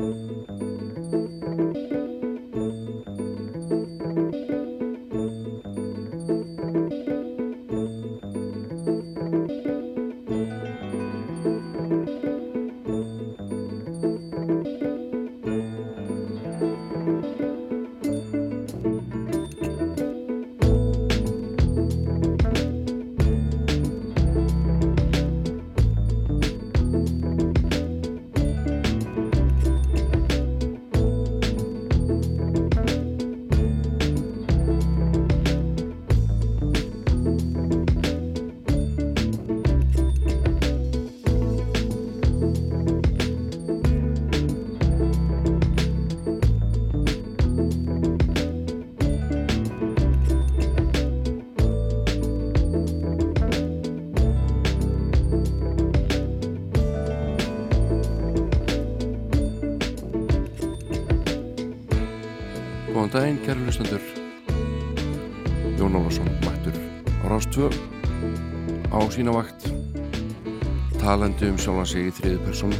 Música hlustendur. Jón Ólafsson mættur á Rástvö á sína vakt. Talandi um sjálfan sig í þriðu personu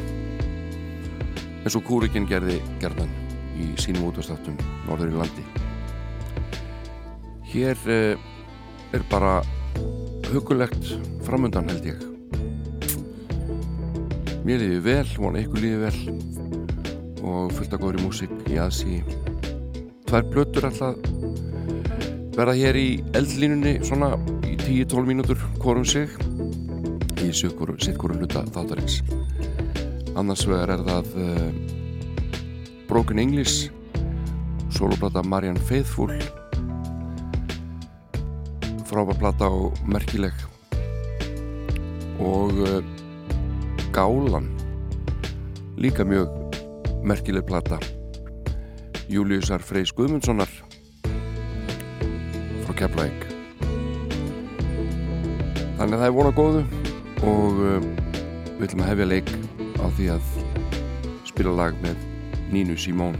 eins og Kúrikinn gerði gerðan í sínum útastáttum norður í landi. Hér eh, er bara hugulegt framundan held ég. Mér lífi vel, vona ykkur lífi vel og fullt að góðri músik í aðsí tvær blötur alltaf verða hér í eldlínunni svona í 10-12 mínútur hvorum sig. Í sitt hverju hluta þáttarins. Annars vegar er það uh, Broken English soloplata Marianne Faithfull. Frábær plata og merkileg. Og uh, Gálan líka mjög merkileg plata Júliusar Freys Guðmundssonar frá Keflæk þannig að það er vona góðu og uh, við ætlum að hefja leik á því að spila lag með Nínu Simón.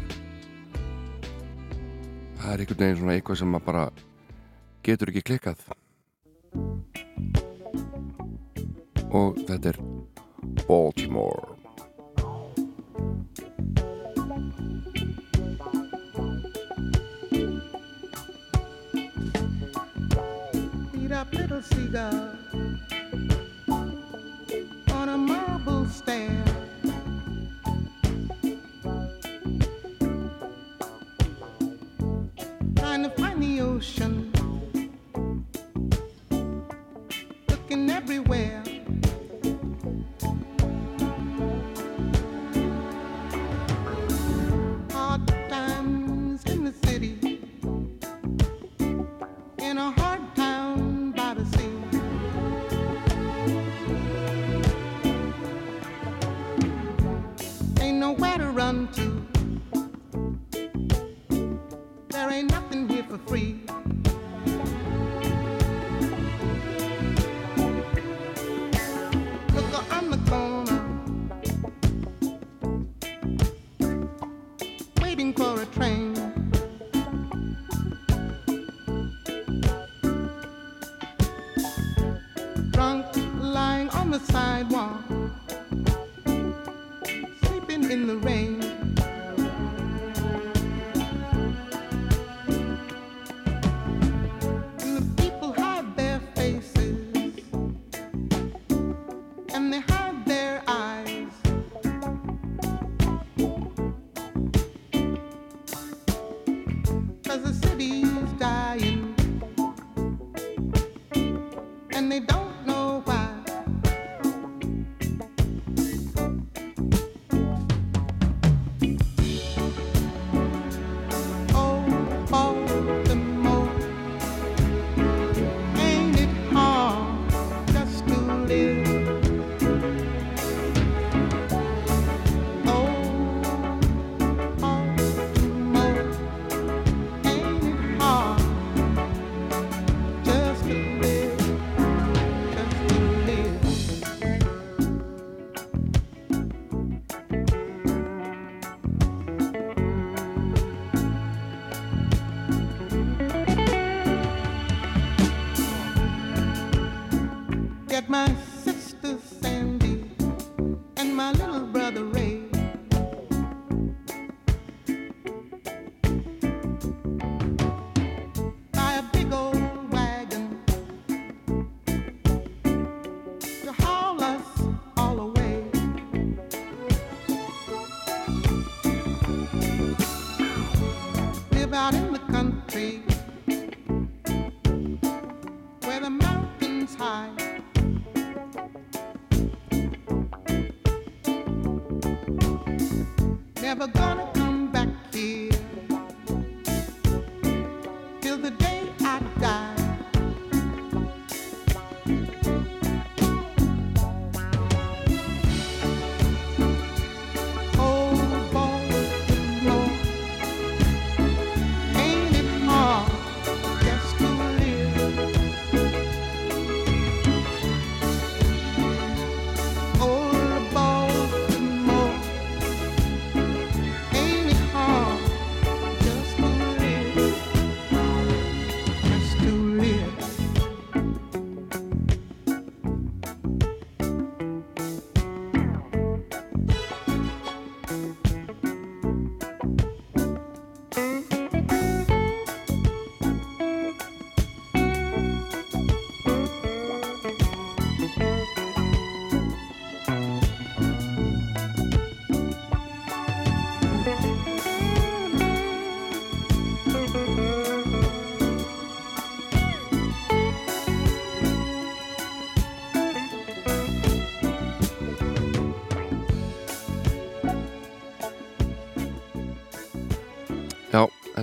Það er einhvern veginn svona eitthvað sem maður bara getur ekki klikkað. Og þetta er Baltimore up little cigar on a marble stand. Trying to find the ocean, nowhere to run to. There ain't nothing here for free.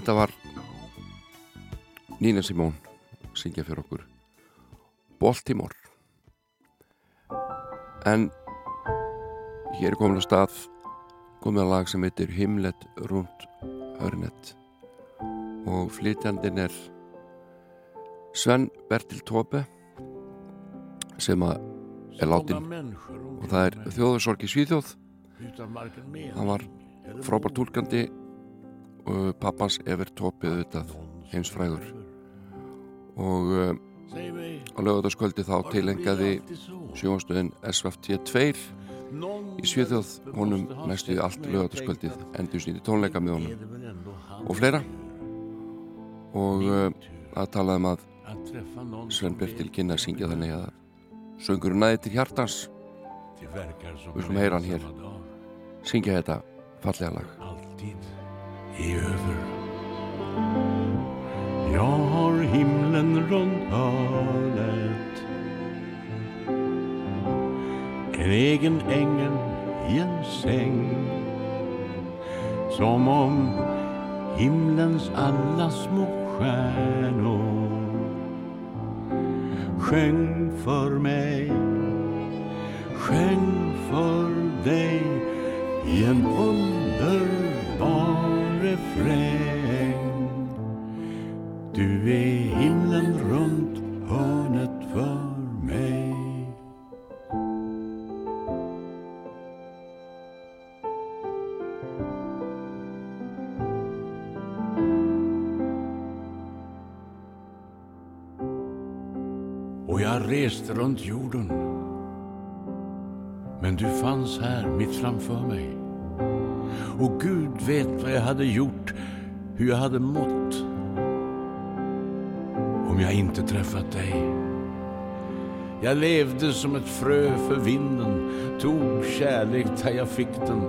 Þetta var Nína Simón syngja fyrir okkur. Baltimore. En hér er komin að stað komið að lag sem heitir Himlet rund hörnet og flytjandinn er Sven Bertil Tópe sem að er látin og það er þjóðursorg í Svíþjóð. Hann var frábær túlkandi og pappans Ever Tópi auðvitað heimsfrægur. Og uh, á lögataskvöldi þá tilengaði sjónastöðin SFT 2 í Svíþjóð. Honum næstu í allt lögataskvöldið endur snýtti tónleika með honum og fleira. Og uh, að talaði um að Sven Bertil kynna að syngja þannig að söngurinn næði til hjartans. Við skulum heyra hann hér. syngja þetta fallega lag är över. Jag har himlen runt hörnet. En egen ängel i en säng. Som om himlens alla små stjärnor Sjöng för mig Sjöng för dig i en underbar refräng. Du är himlen runt hörnet för mig. Och jag reste runt jorden. Men du fanns här mitt framför mig. Och Gud vet vad jag hade gjort Hur jag hade mått. Om jag inte träffat dig. Jag levde som ett frö för vinden Tog kärlek där jag fick den.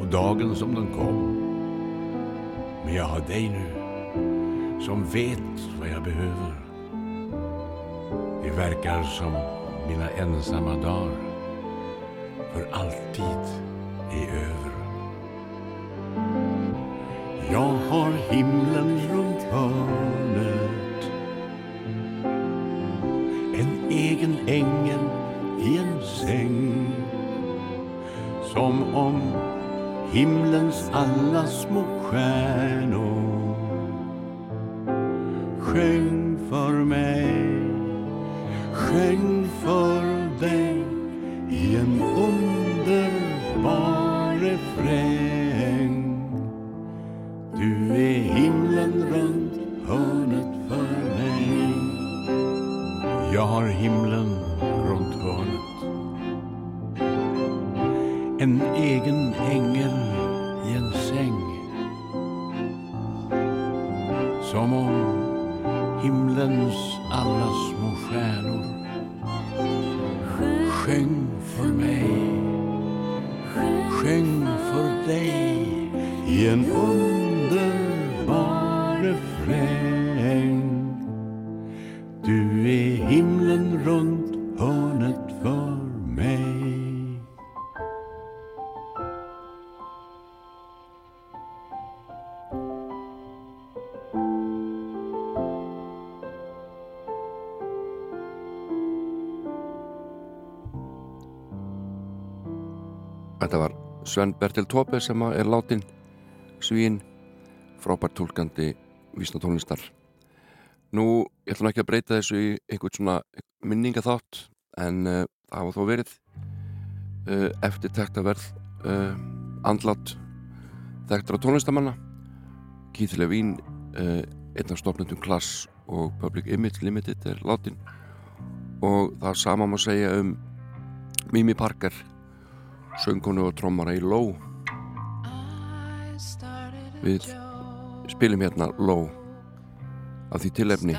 Och dagen som den kom. Men jag har dig nu Som vet vad jag behöver. Det verkar som mina ensamma dagar för alltid är över. Jag har himlen runt hörnet En egen ängel i en säng Som om himlens alla små stjärnor Sjöng för mig sjöng för Sven Bertil Tópe sem er látin svíin frábært tólkandi vísna tónlistar Nú, ég ætlum ekki að breyta þessu í einhvern svona minningaþátt en uh, það hafa þó verið uh, eftirtektaverð uh, andlat þekktra tónlistamanna Keith Levine einn af stofnendum Klass og Public Image Limited er látin og það sama má segja um Mimi Parker söngkonu og trommara í Low við spilum hérna Low af því tilefni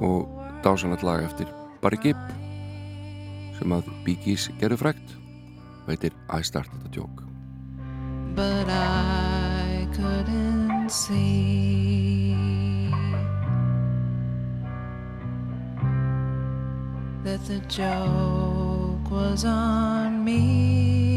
og dásanat lag eftir Barry Gibb sem að gerðu frægt og heitir I Started a Joke. But I couldn't see that the joke was on me.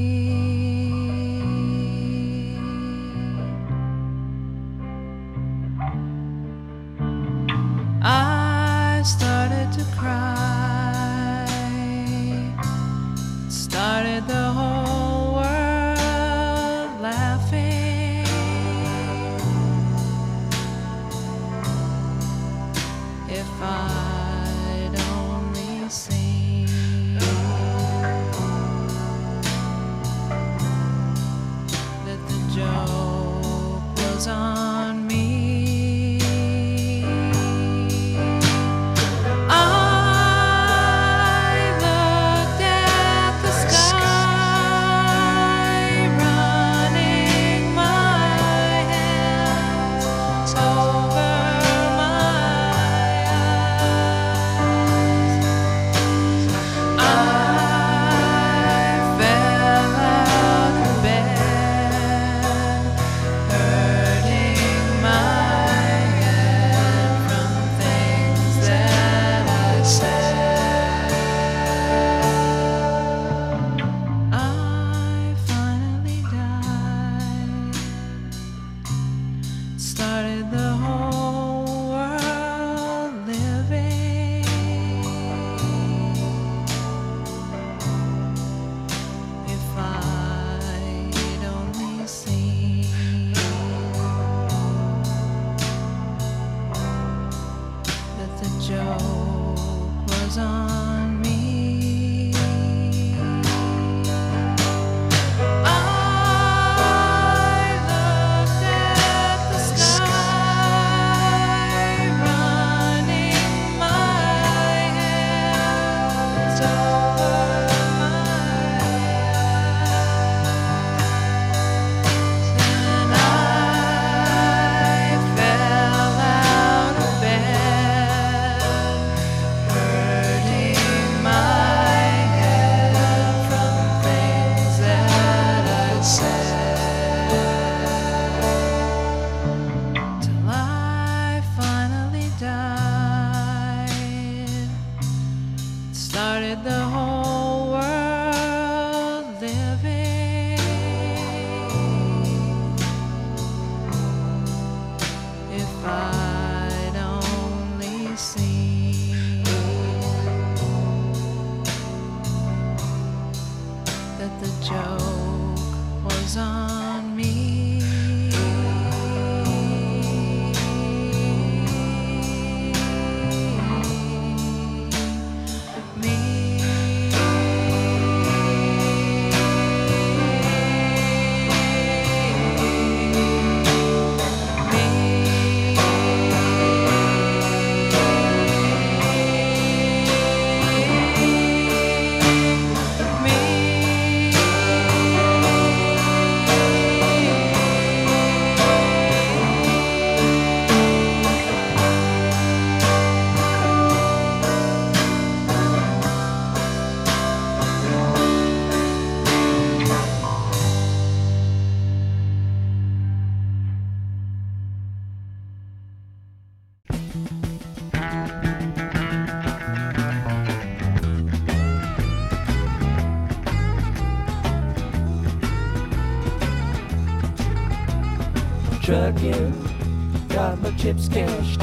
chips, cash,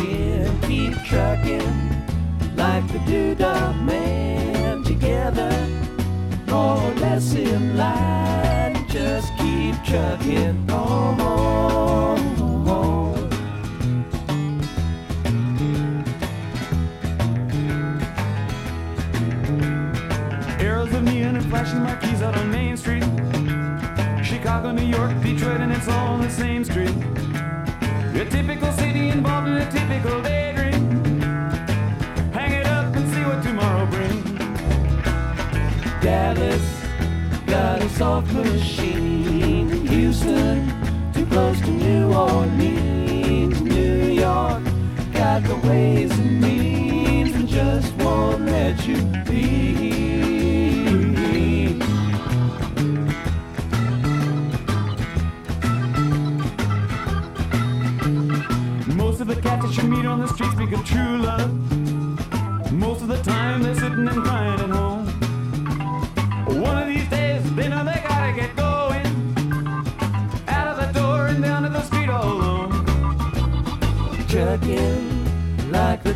soft machine. Houston, too close to New Orleans. New York got the ways and means and just won't let you be. Most of the cats that you meet on the streets speak of true love. Most of the time they're sitting and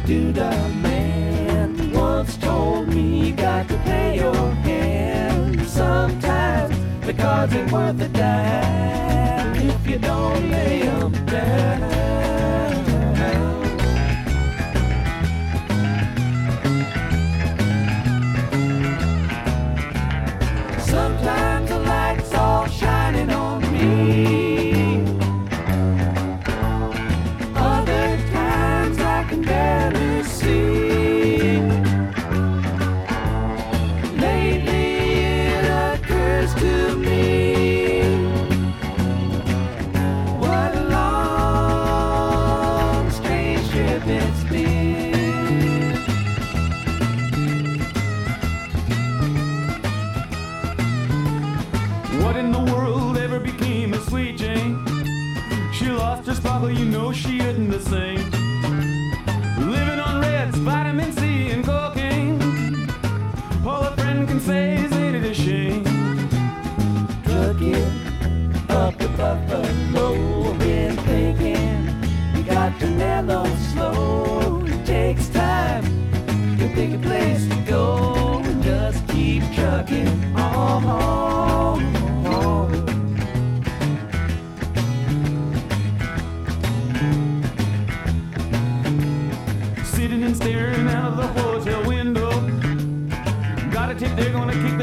Like the man once told me you got to play your hand. Sometimes the cards ain't worth a dime if you don't lay 'em down.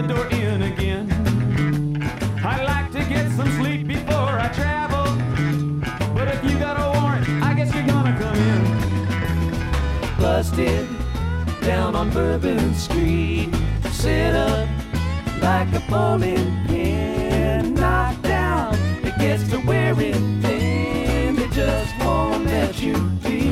The door in again. I'd like to get some sleep before I travel. But if you got a warrant, I guess you're gonna come in. busted down on Bourbon Street. Sit up like a bowling pin, knocked down. It gets to wearing thin. They just won't let you be.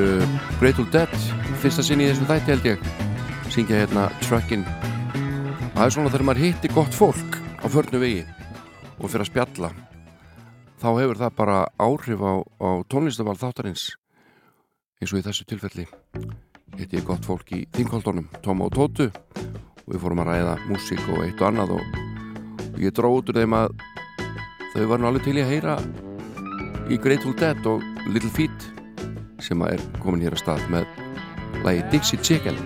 uh, Grateful Dead fyrsta sinni í þessum þætti held ég. Syngja hérna Truckin. Það er svona þegar maður hitti gott fólk á förnu vegi og fyrir að spjalla þá hefur það bara áhrif á, á tónlistafál þáttarins. Eins og í þessu tilfelli hitti ég gott fólk í Þingholdunum Tóma og Tótu og við fórum að ræða músík og eitt og annað og, og ég dróð út úr þeim að þau var nú alveg til í að heyra í Grateful Dead og Little Feet sem er komin hér að stað með lægi Dixie Chicken.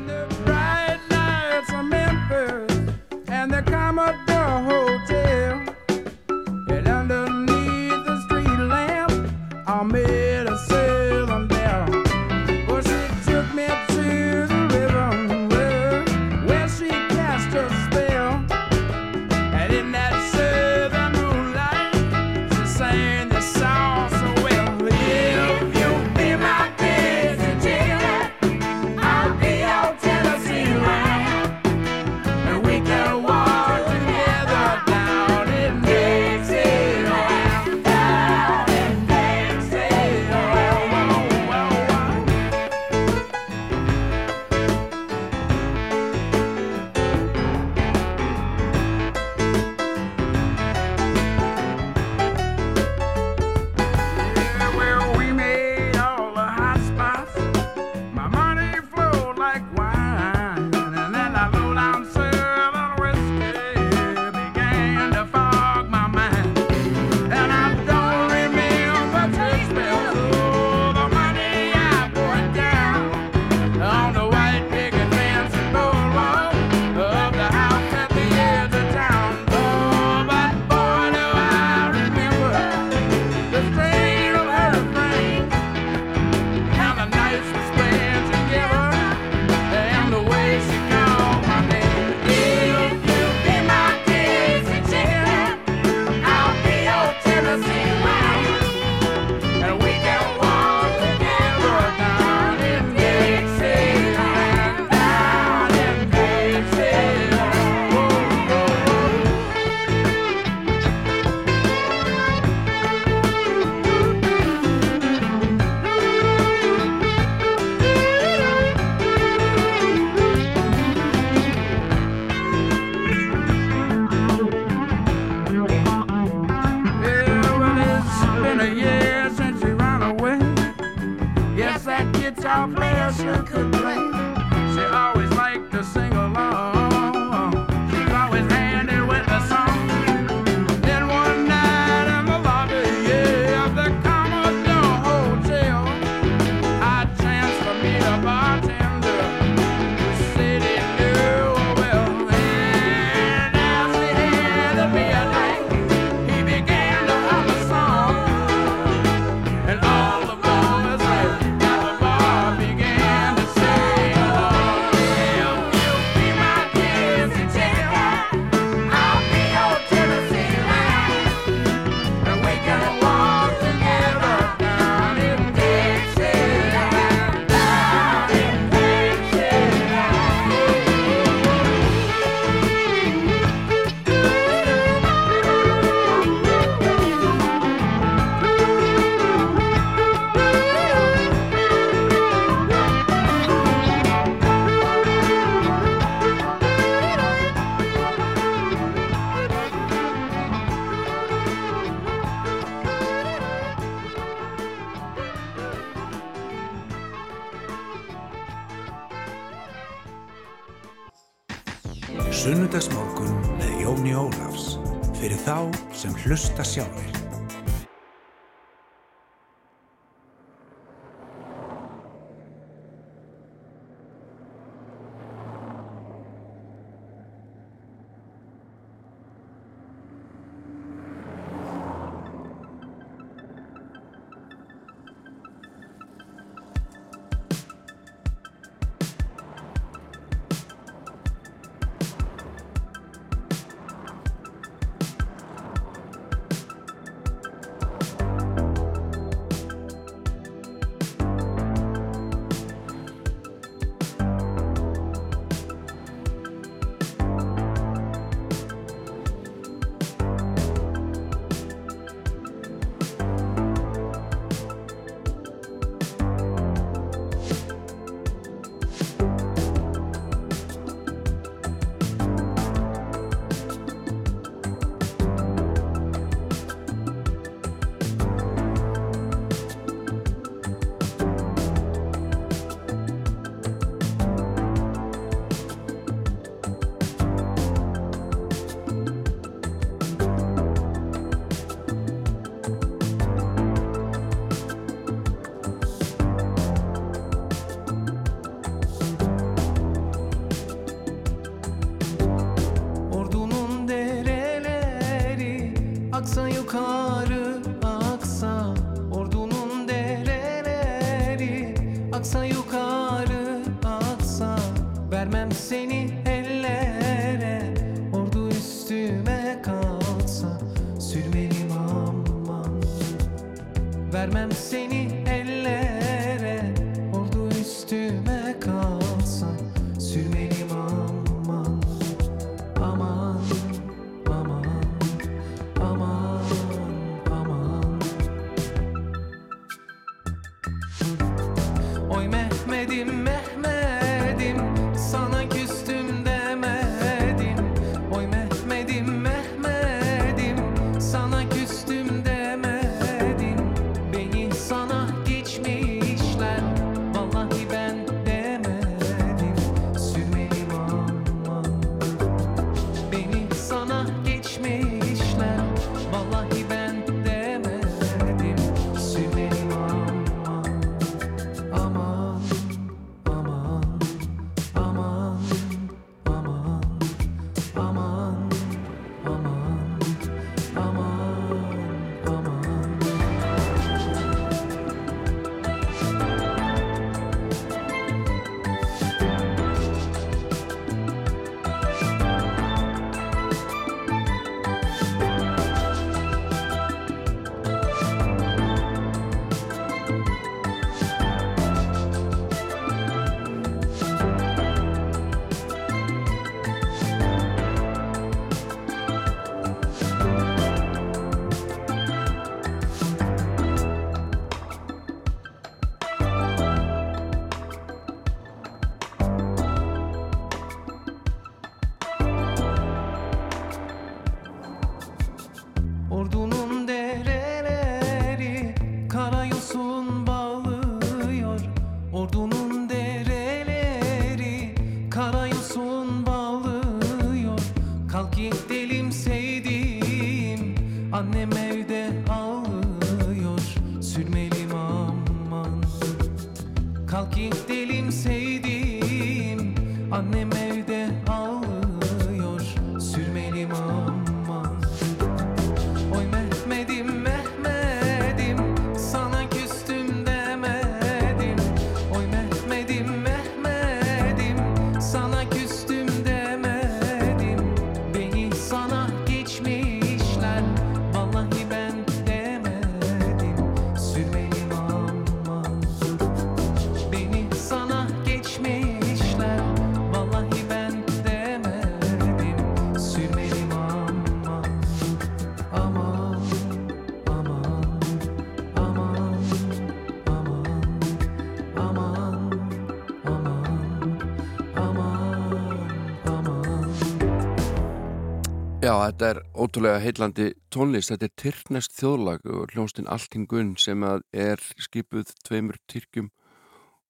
Já, þetta er ótrúlega heillandi tónlist. Þetta er Tyrknest þjóðlag og hljónstinn Alltingun sem er skipuð tveimur Tyrkjum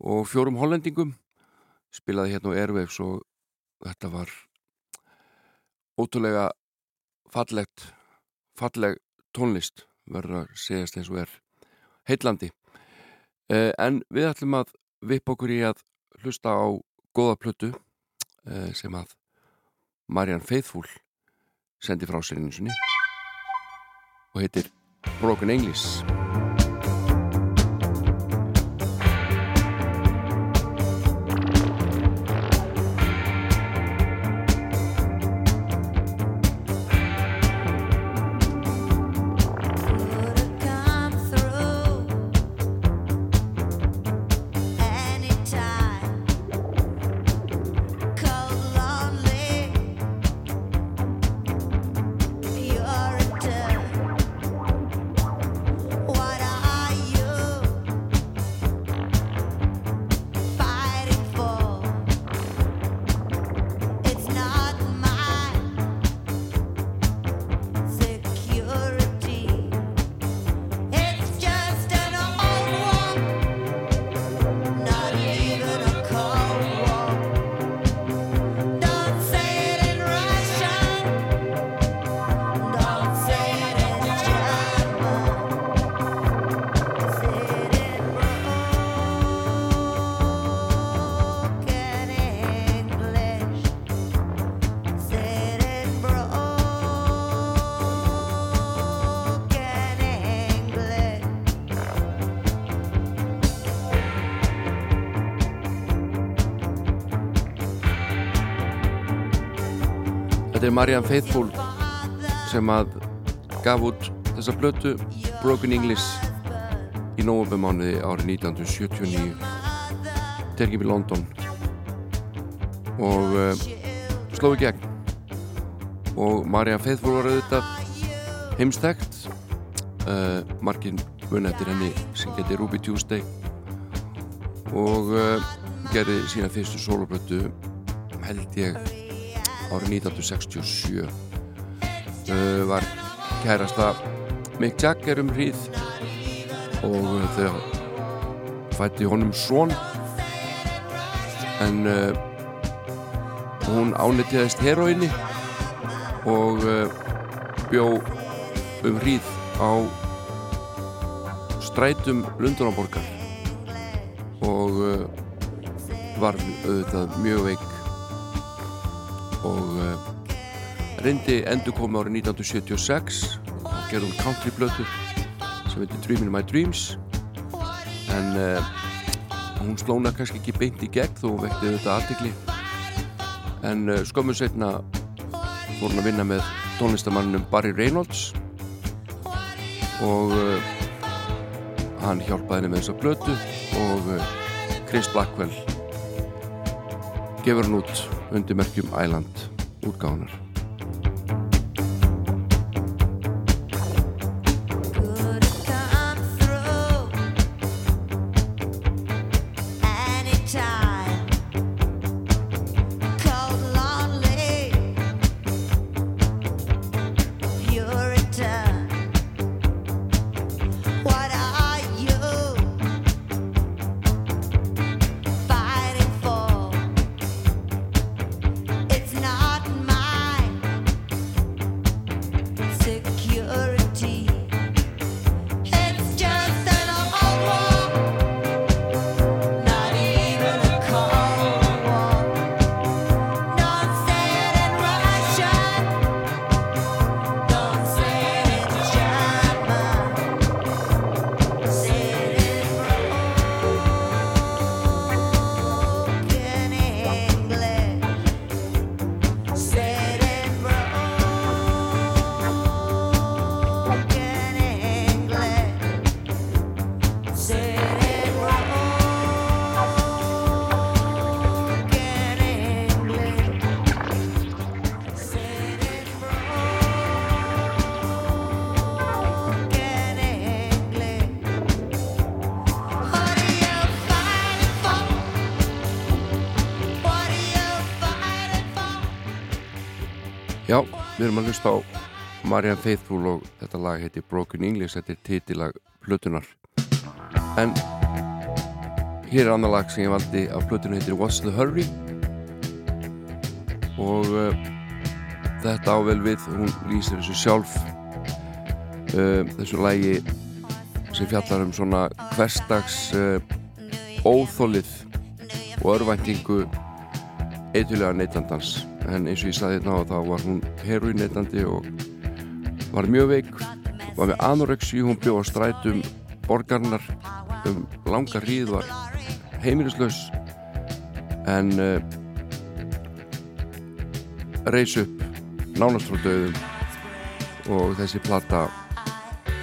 og fjórum Hollendingum. Spilaði hérna á Airwaves og þetta var ótrúlega fallegt, falleg tónlist verður að segjast eins og er heillandi. Eh, en við ætlum að vipp okkur í að hlusta á góða plötu eh, sem að Marjan Feithfúl sendi frá sér eins og ný og heitir Broken English. Marianne Faithfull sem að gaf út þessa blötu Broken English í nógumbemániði árið 1979 tergjum í London. Og uh, sló í gegn. Og Marianne Faithfull var auðvitað heimstækt. Eh, uh, margin munættir henni sem geti Ruby Tuesday. Og uh, gerði sína fyrstu soloplötu held ég árið 1967 uh, var kærasta Mick Jagger um hríð og uh, þau fætti honum svon en uh, hún ánettiðist heroinni og uh, bjó um hríð á strætum Lundunarborgar og var auðvitað mjög veik og uh, reyndi endur komið árið 1976 og gerði um country blötu sem heitir Dreamin' My Dreams. En uh, hún slóna kannski ekki beint í gegn þó hún vekti auðvitað aðtikli en uh, skömmu setna fór hún að vinna með tónlistamannum Barry Reynolds. Og hann hjálpaði henni með þessa blötu og Chris Blackwell gefur hann út undir merkjum Island útgáðunar við erum að hlusta á Marianne Faithfull og þetta lag heitir Broken English, þetta er titilag plötunar en hér er annar lag sem ég valdi af plötunu heitir What's the Hurry? Og uh, þetta ável við, hún lýsir þessu sjálf uh, þessu lagi sem fjallar um svona hverstags uh, óþólið og örvæntingu eitthulega neytandans en eins og ég saði hérna á þá var hún heroin neytandi og var mjög veik var með anorexi, hún bjóð á strætum borgarnar um langa hríð var heimilislaus en uh, reys upp nánast frá döðum og þessi plata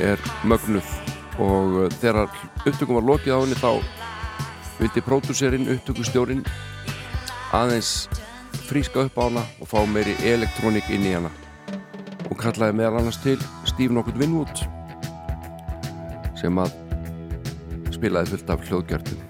er mögnuð og uh, þegar upptökum var lokið á henni þá vildi pródúserinn, upptökustjórin aðeins fríska upp á hana og fá meiri elektrónik inn í hana. Og kallaði meðal annars til Steve Nokkurt Winwood sem að spilaði fullt af hljóðgjörnum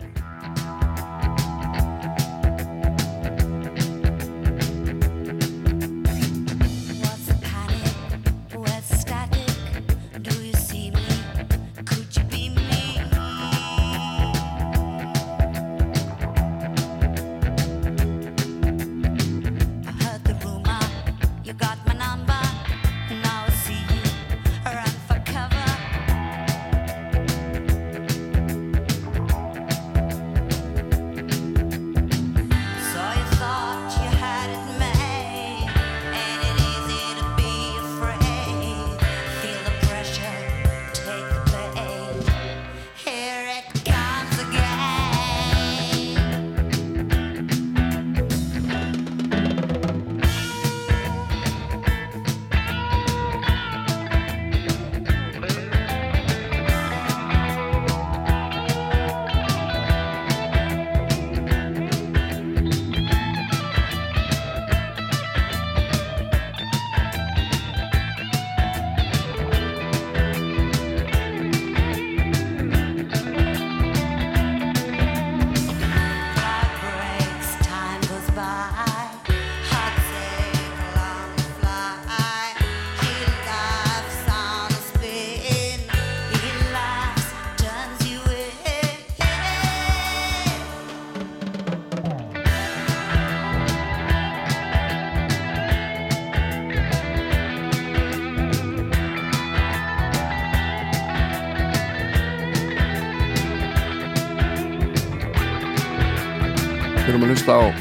hlusta á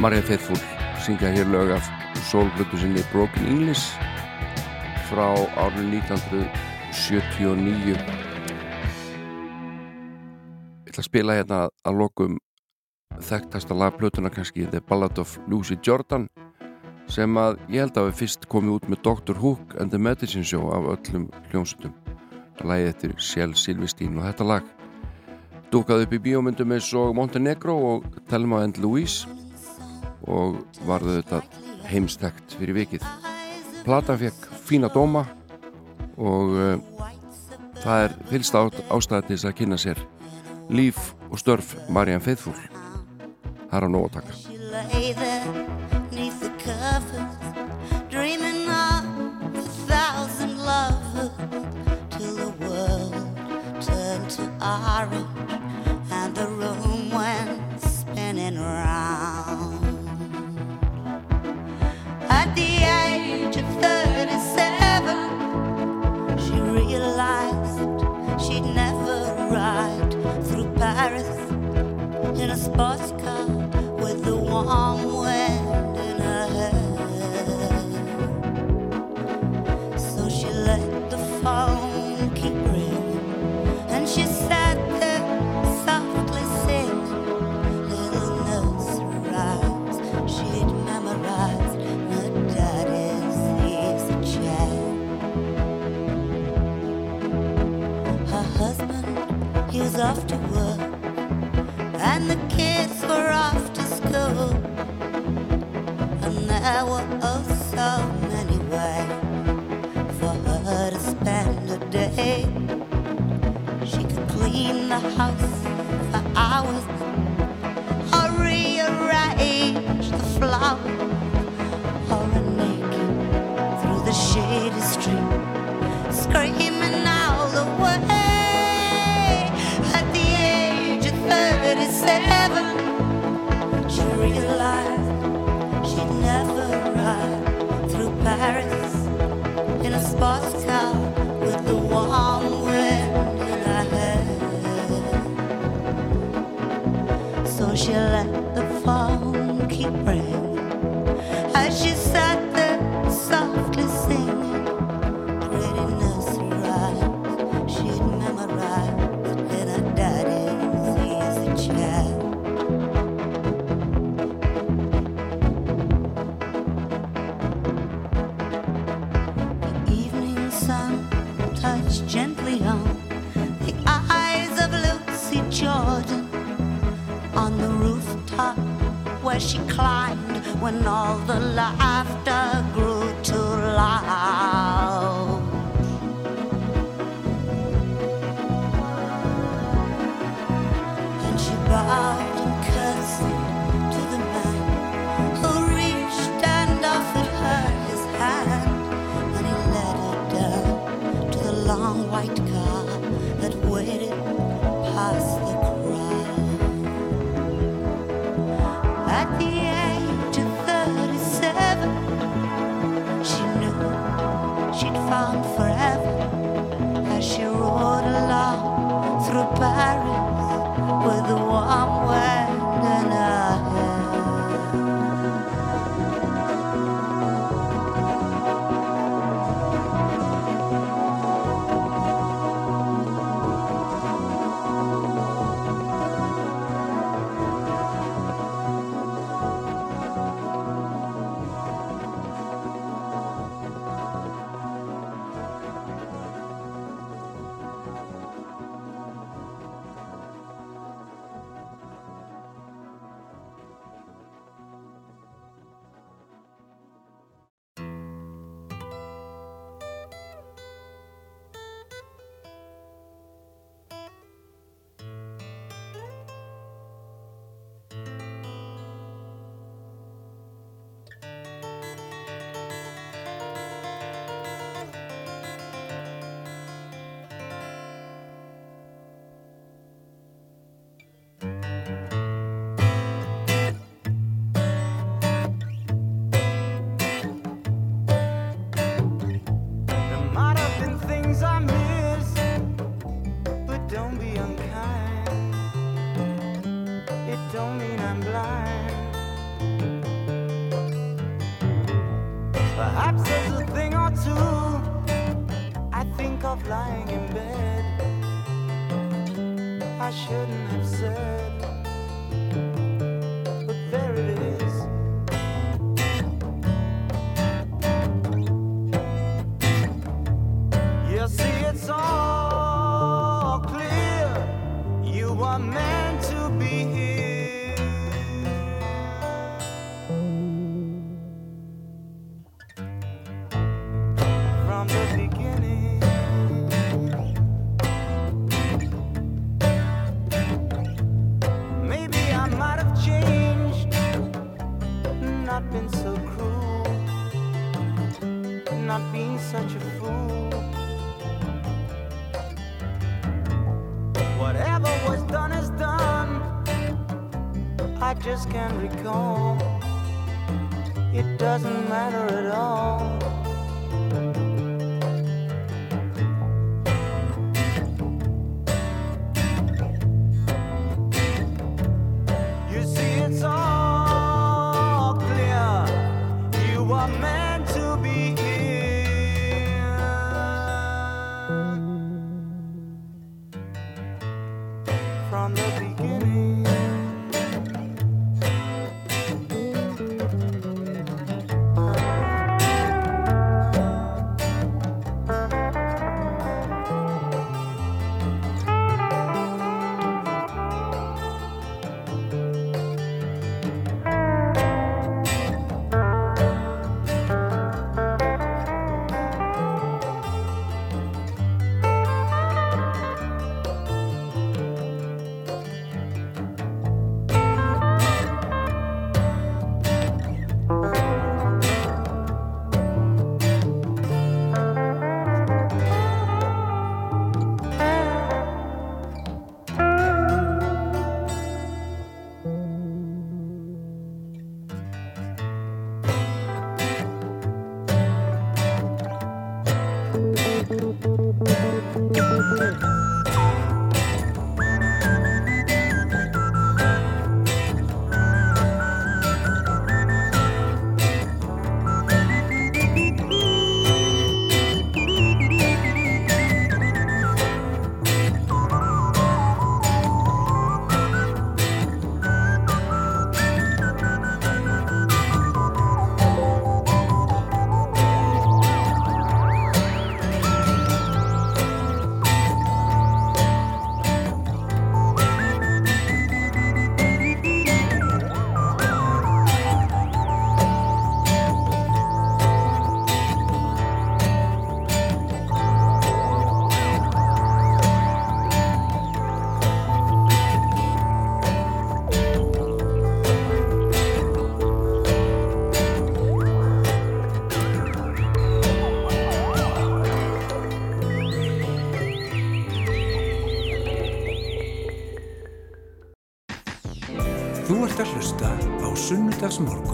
Maria Faithfull syngja hér lög af sólblötu sinni Broken English frá árið 1979 Ég ætla að spila hérna að lokum þekktasta lagplötuna kannski The Ballad of Lucy Jordan sem að ég held að við fyrst komið út með Dr. Hook and the Medicine Show af öllum hljómsutum lagið eftir Sjell Silvestín og þetta lag dúkaði upp í bíómyndum eins og Montenegro og Telma and Louise og varðu þetta heimstækt fyrir vikið. Platan fekk fína dóma og uh, það er fylgst ástæði til þess að kynna sér líf og störf Marianne Faithfull það er á nóg að taka. Dreaming of a thousand lovers, till the world turned to orange Paris in a sports car with the warm wind in her hair. So she let the phone keep ringing, and she sat there softly singing little nursery rhymes she'd memorized her daddy's easy chair. Her husband, he was off to work Were oh so many for her to spend a day. She could clean the house for hours or rearrange the flowers or run naked through the shady street, screaming all the way. At the age of 37, Let the phone keep ringing. Sunnudagsmorgun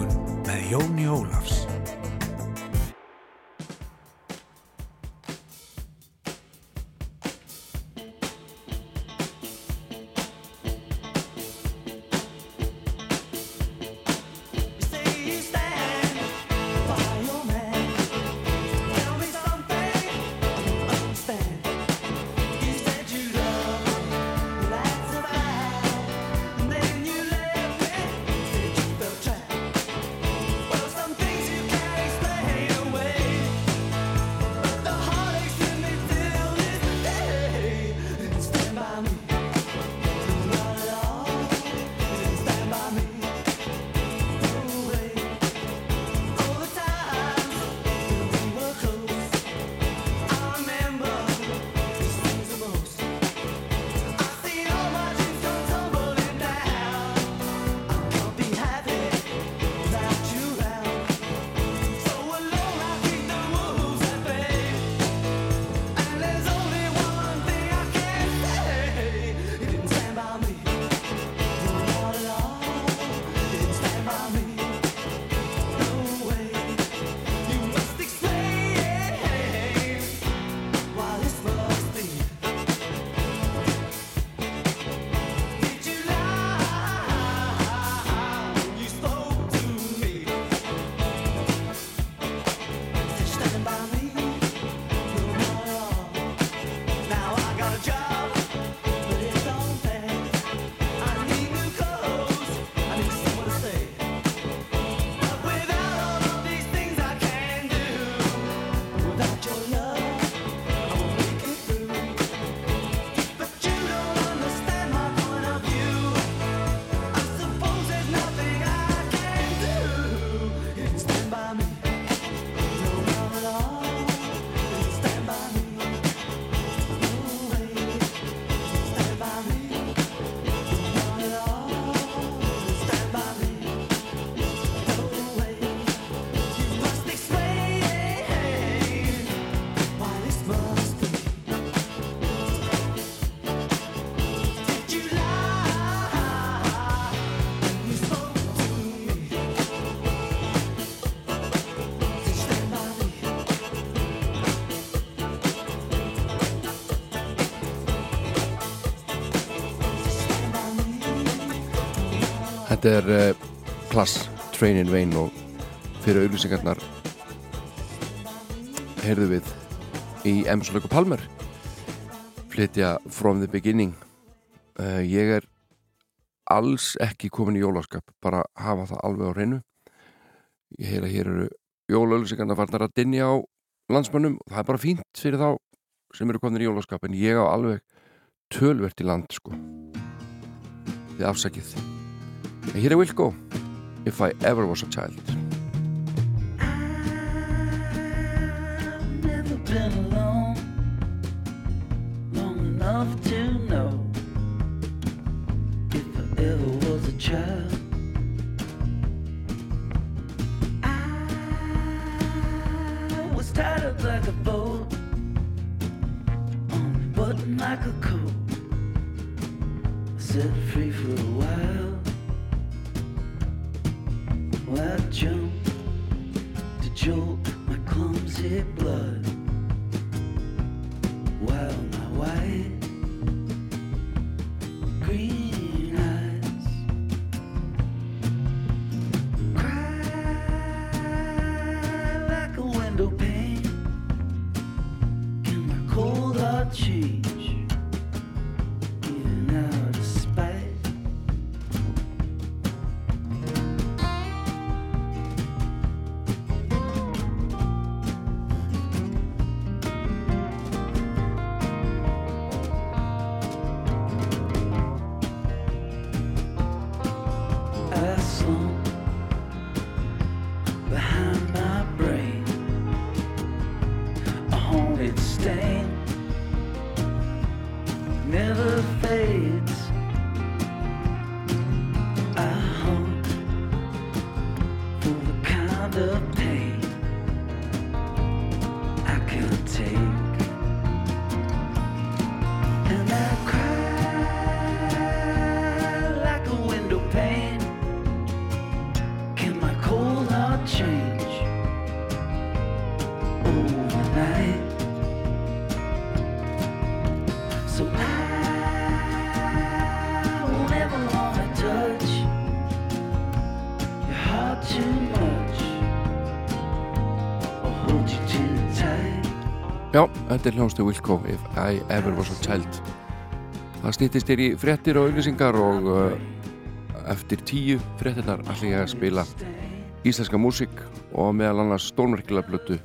Þetta er uh, Klass, Train in Vain og fyrir auglýsingarnar heyrðu við í Emslöku Palmer. Flytja From the Beginning. Uh, ég er alls ekki komin í jólaskap bara hafa það alveg á reynu ég heyra hér eru jólaauglýsingarnar farnar að dinja á landsmönnum. Og það er bara fínt fyrir þá sem eru komin í jólaskap en ég á alveg tölvert í land sko. Þið afsakið en hér er Wilco If I Ever Was a Child never been alone long enough to know if I ever was a child. I was tied up like a boat on a button like a coat. Set free for a while. I jumped to jolt my clumsy blood. While my white þetta er hljónstu Wilco If I Ever Was a Child. Það stýttist þér í fréttir og auglýsingar og uh, eftir tíu fréttirnar ætla ég að spila íslenska músík og meðal annars stórmerkilega blötu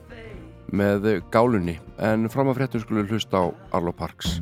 með gálunni. En fram að fréttum skulum hlusta á Arlo Parks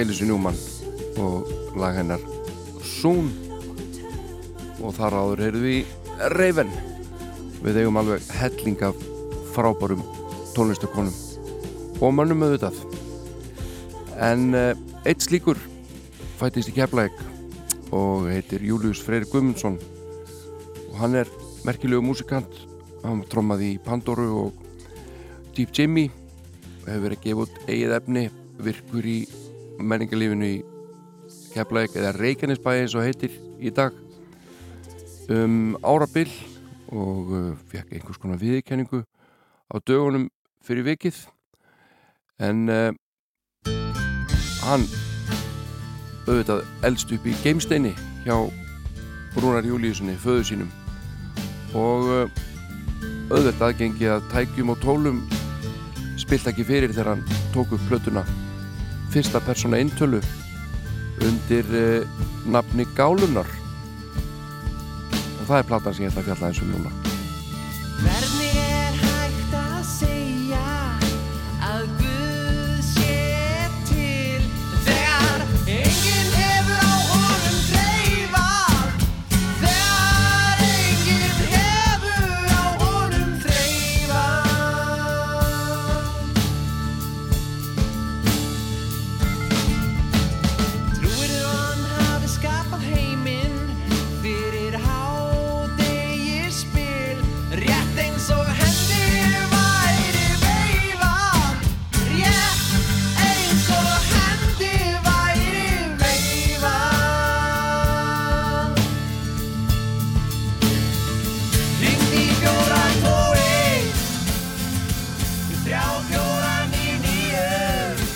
Elísu Njúmann og lag hennar Soon. Og þar áður heyrðu við Raven. Við eigum alveg helling af frábærum tónlistakonum og mönnum auðvitað. En uh, eitt slíkur fættist í Keflæk og heitir Július Freyr Gumundsson og hann er merkilegu músikant. Hann trommaði í Pandoru og Deep Jimmy. Og hefur verið gefa út eigið efni virkur í menningarlífinu í Keflæk eða Reykjanesbæði eins og heitir í dag. Um árabil og uh, fekk einhvers konar viðkenningu á dögunum fyrir vikið. En uh, hann auðvitað eldst upp í geimsteini hjá Rúnar Júliussoni, föðu sínum. Og uh, auðvitað aðgengi að tækjum og tólum spilt ekki fyrir þegar hann tók upp plötuna fyrsta persóna eintölu undir uh, nafni Gálunar. Og það er platan sem ég ætla að fjalla eins um núna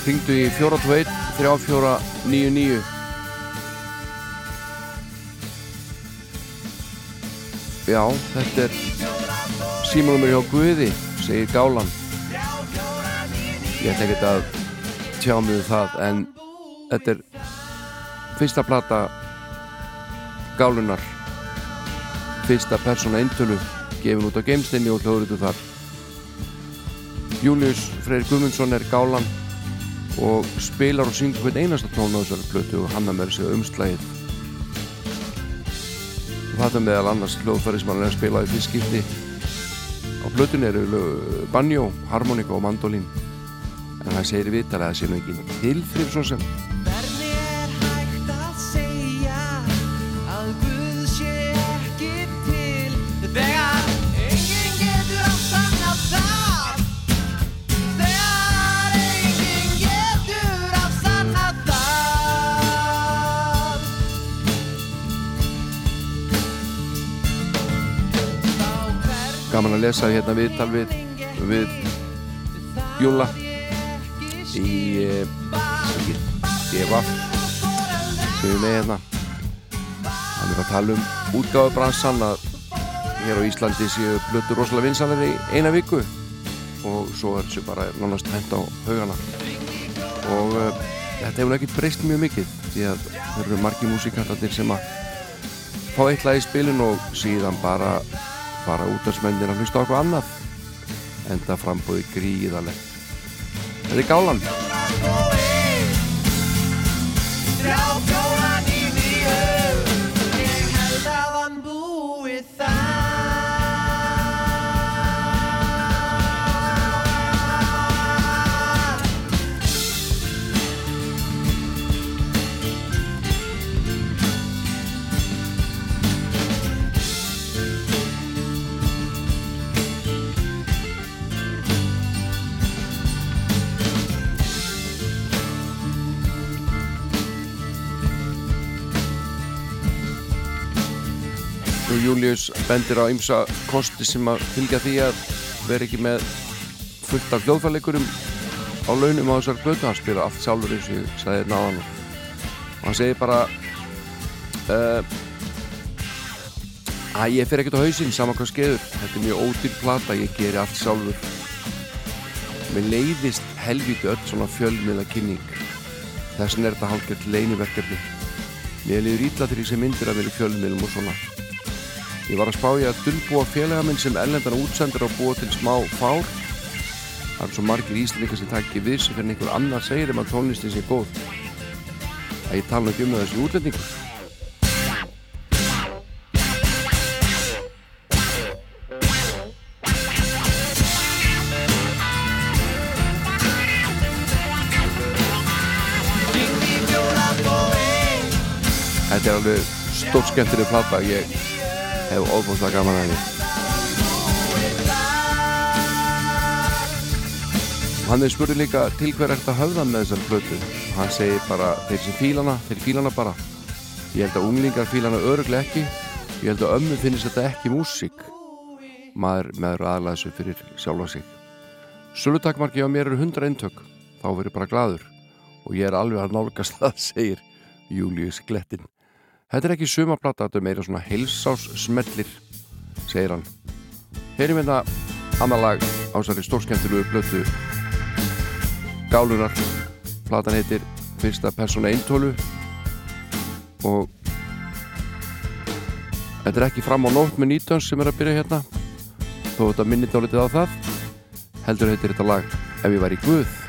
Ringdu í 421 3499 Já, þetta er símanumur hjá Guði, segir Gálan. Ég ætla ekkert að tjá mig um það en þetta er fyrsta plata Gálunar. Fyrsta persóna eintölu gefin út á geimstinni og hljóðritu þar. Július Freyr Guðmundsson er Gálan og spilar og syngur hvern einasta tón á þessari plötu og hann að með umslægið og þetta meðal annars hljóðfæri sem hann er að spila í fyrst skipti. Á plötunni eru banjó, harmonika og mandolín. En það segir vitar að það sé nú ekki tilþrif svo sem lesa hérna viðtal við, við Júla í eh, DFF sem við með hérna. Hann er að tala um útgáfubransan að hér á Íslandi séu blötu rosalega vinsanir í eina viku. Og svo er þessu bara nánast hent á haugana. Og uh, þetta hefur ekkert breyst mjög mikið því að þeir eru margi músikantarnir sem að fá eitt lag í spilin og síðan bara bara útarsmennir að hlusta eitthvað annað. Enda frambóði gríðalegt Þetta er gálan Július bendir á ymsa kosti sem að fylgja því að vera ekki með fullt af hljóðfæleikurum á launum á þessar blötu hann spila allt sjálfur eins og ég sagði náðan og hann segir bara uh, að ég fer ekkert á hausinn saman hvað skeður. Þetta er mjög ódýr plata, ég geri allt sjálfur. Mér leiðist helviti öll svona fjölmiðla kynning þess vegna er þetta hálfgett leiniverkefni mér leiður ítla til því sem myndir að vera í fjölmiðlum og svona ég var að spá ég að dulbúa félaga minn sem erlendan útsendur að búa til smá fár Það er svo margir íslendingar sem takk ekki við sig fyrir einhver annar segir um að tónlistin sé góð. Það ég tala ekki um þessi útlendingur. Þetta er alveg stórt skemmtileg plata ég hef óbúinlega gaman að henni. Hann er spurði líka til hver er þetta höfða með þessar plötu? Og hann segir bara þeir sem fílana, þeir fílana bara. Ég held að unglingar fílana öruglega ekki. Ég held að ömmu finnist þetta ekki músík. Maður meður aðlæða þessu fyrir sjálfa sig. Sölutakmarki á mér eru 100 eintök. Þá verður bara gladur og ég er alveg að nálgast það segir Július Glettin Þetta er ekki sumaplata, þetta er meira svona heilsás smellir, segir hann. Heyrim hérna annar lag á þessari stórskemmtilegu blötu Gálunar. Platan heitir Fyrsta persóna eintólu og þetta er ekki fram á nótt með nýtans sem er að byrja hérna. Þó þetta minnir dálitið á það. Heldur heitir þetta lag Ef ég væri Guð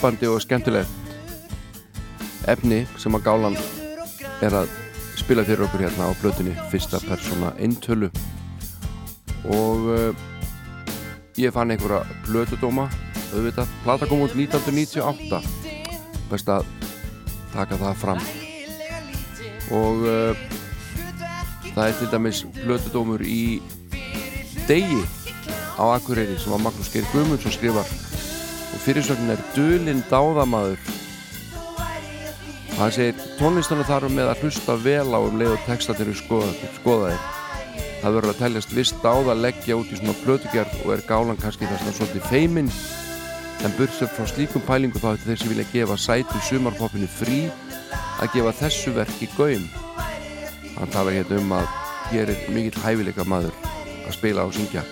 grípandi og skemmtilegt efni sem að Gálan er að spila fyrir okkur hérna á blötunni fyrsta persóna eintölu. Og uh, ég fann einhverja blötudóma auðvitað, plata kom út 1998 best að taka það fram. Og uh, það er til dæmis blötudómur í degi á Akureyri sem að Magnús Geir Guðmundsson skrifar fyrirsögnin er Dulinn dáðamaður. Hann segir tónlistana þarf með að hlusta vel á um leið og textatir eru skoðaðir, skoðaðir. Það verður að teljast vist dáð að leggja út í svona plötugerð og er gálan kannski þess að svolítið feiminn. En bursið frá slíkum pælingu þá ættu þeir sem vilja gefa sætu sumarpoppinu frí að gefa þessu verki gaum. Hann talar hérna um að hér er mikill hæfileika maður að spila og syngja.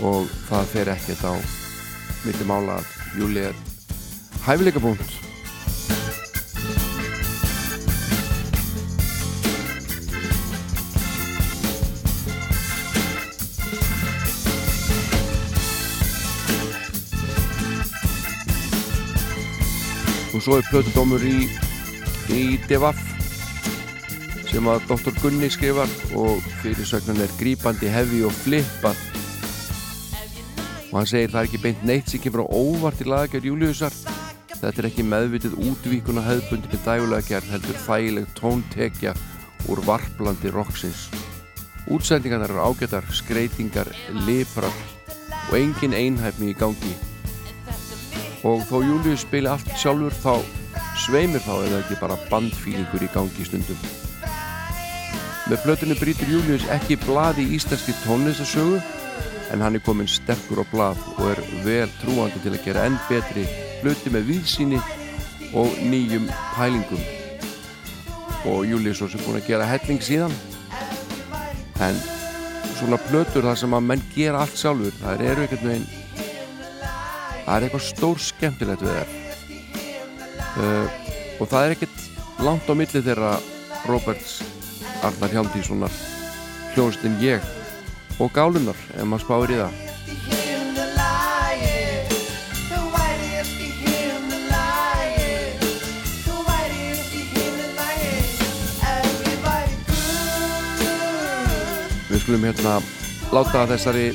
Og það fer ekkert á milli mála að Júli er hæfileika punkt og svo er plötudómur í í Devaf sem að Dr. Gunni skrifar og fyrirsögnan er grípandi hefi og flippað og hann segir það er ekki beint neitt sem kemur á óvart í lagagjör Júliusar. Þetta er ekki meðvitið útvíkun og hefðbundinni dægulega gerð heldur þægileg tóntekja úr varplandi roksins útsendingarnar eru ágætar skreitingar, liprar og engin einhæfni í gangi. Og þó Július spili allt sjálfur þá sveimir þá eða ekki bara bandfílingur í gangi stundum. Með plötunni brýtur Július ekki blað í íslenski tónlistasögu en hann er komin sterkur á blað og er vel trúandi til að gera enn betri hluti með viðsýni og nýjum pælingum. Og Július er búin að gera helling síðan. En svona plötur þar sem að menn gera allt sjálfur það eru einhvern veginn það er eitthvað stór skemmtilegt við þær. Uh, og það er ekkert langt á milli þeirra Roberts Arnar Hjálmtíssonar hljóðustinn ég og gálunar ef maður spáir í það. Við skulum hérna láta þessari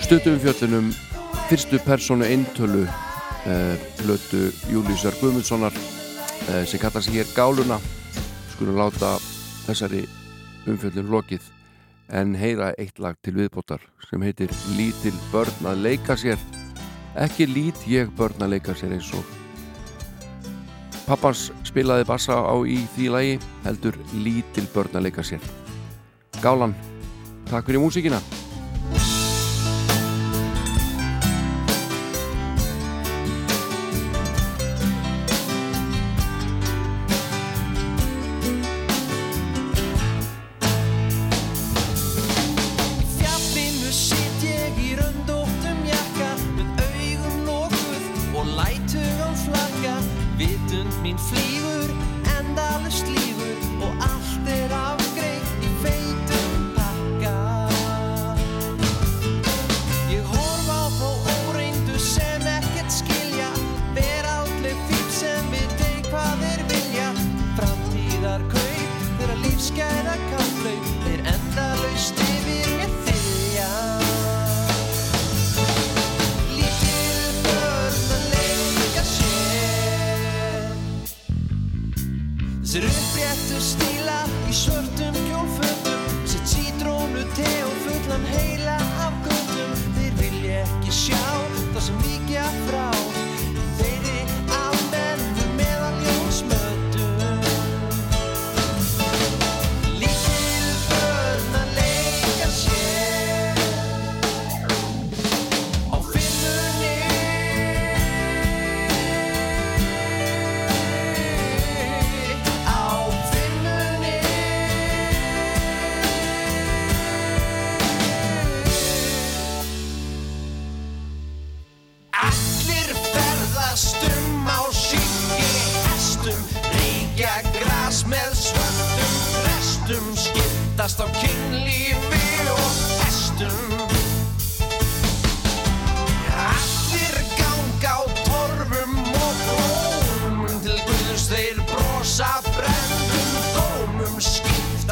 stuttum fjöllunum fyrstu personu eintölu flötu eh, Júlísar Guðmundssonar eh, sem kallar sig hér Gáluna. Skulum láta þessari umfjöllum lokið en heyra eitt lag til viðbótar sem heitir Lítil börn að leika sér. Ekki lít ég börn að leika sér eins og Pappans spilaði bassa á í því lagi heldur Lítil börn að leika sér. Gálan, takk fyrir músikina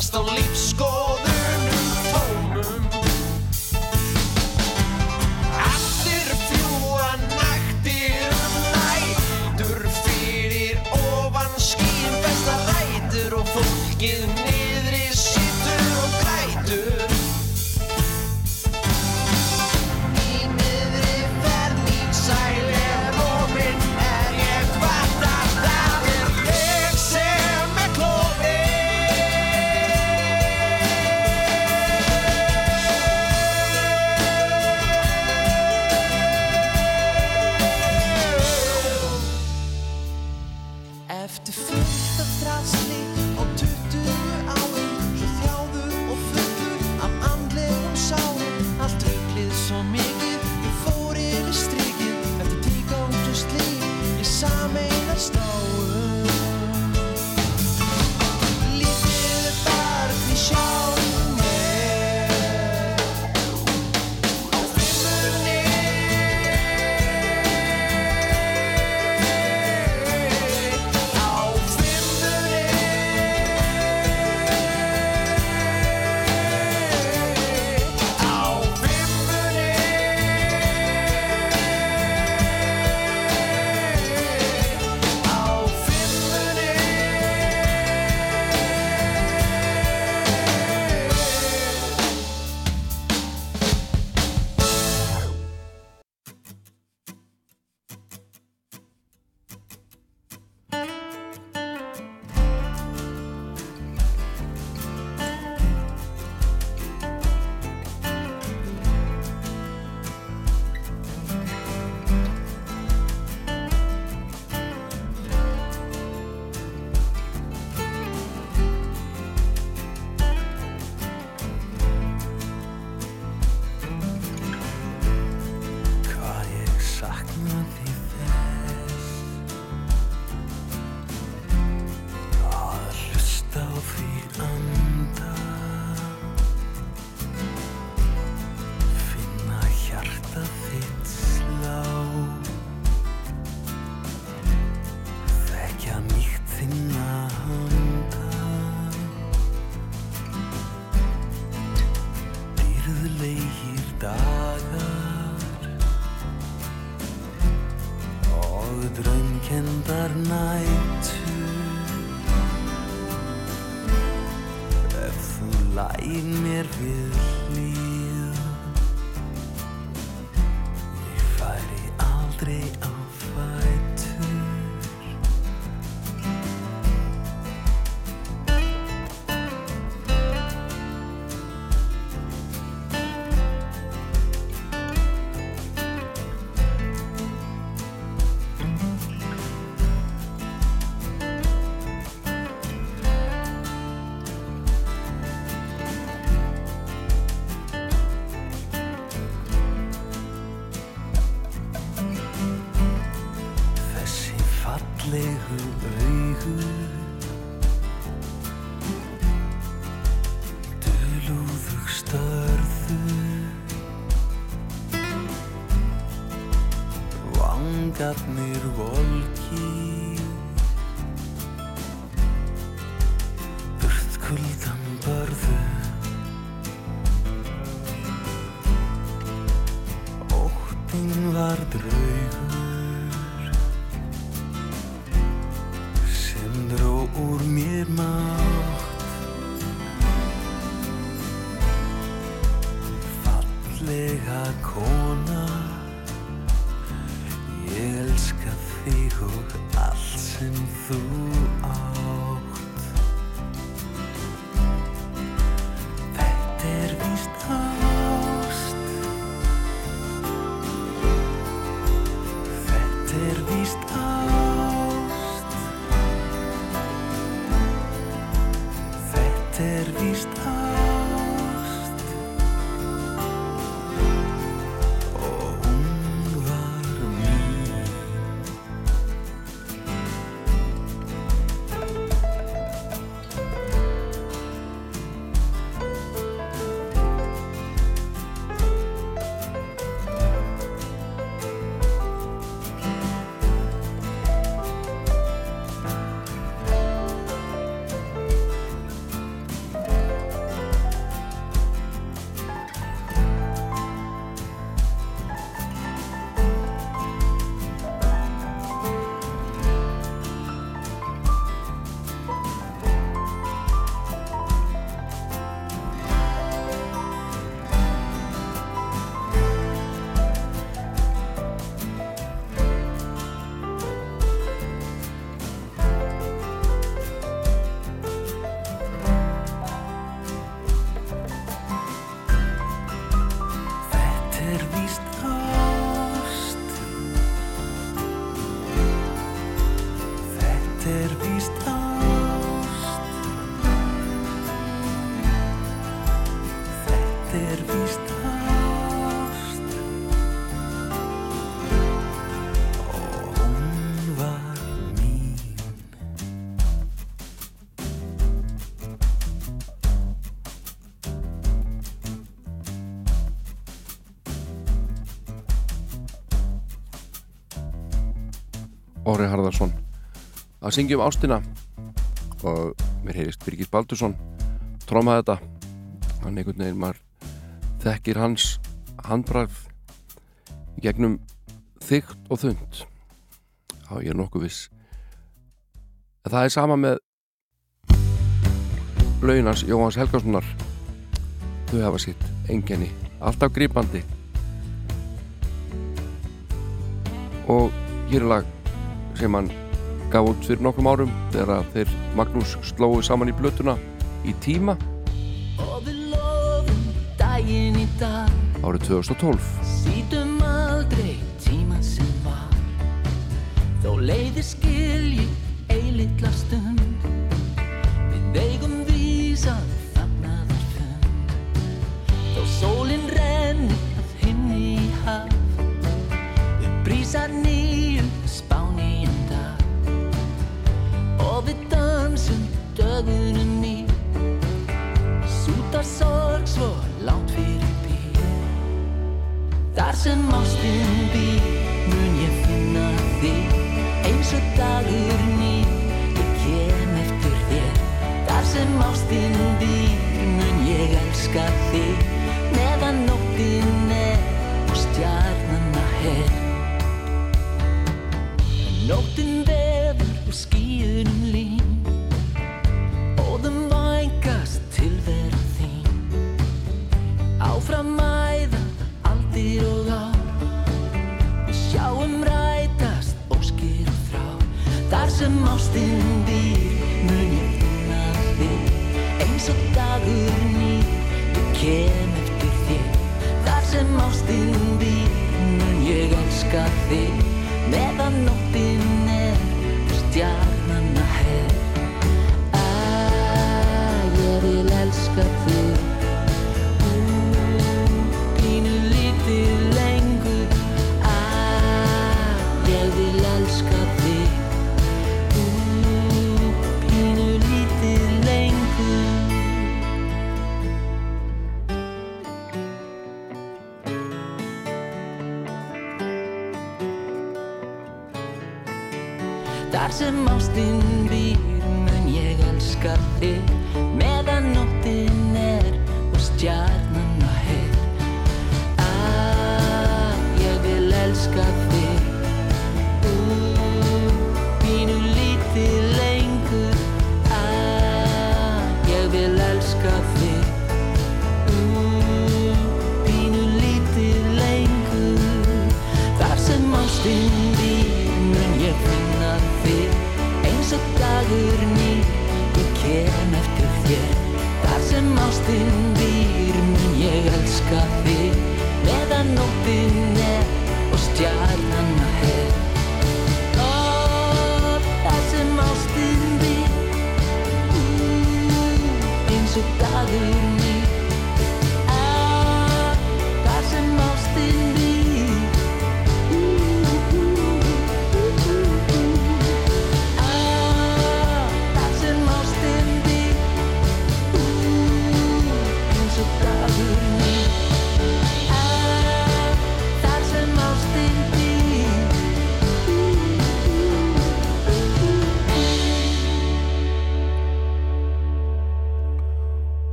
just don't að syngja um ástina. Og mér heyrist Birgir Baldursson trómaði þetta. Hann einhvern veginn maður þekkir hans handbræð í gegnum þygt og þund já ég er nokkuð viss. En það er sama með launans Jóhans Helgasonar. Þau hafa sitt engenni alltaf grípandi og hér er lag sem hann gaf út fyrir nokkrum árum þegar þeir Magnús slóðu saman í blötuna í tíma. Árið 2012 Sýtum aldrei tíman sem var. Þó leiði skilji eilitla stund. Við eigum vísan fagnaðar fund. Þó sólin renni að hinni í haf. Við brísa nýjum Og við dansum dögunum ný. Súta sorg svo langt fyrir bí Þar sem ástin býr mun ég finna þig Eins og dagur nýr. Ég kem eftir þér. Þar sem ástin býr mun ég elska þig. Meðan nóttin er og stjarnanna her. Nóttin vefur og skíunum Meðan nóttin er stjarnan Þar sem ástinn býr mun ég elska þig ástinn býr mun ég elska þig. Meðan nóttin er og stjarnan að her Ó, þar sem ástinn býr. Eins og dagur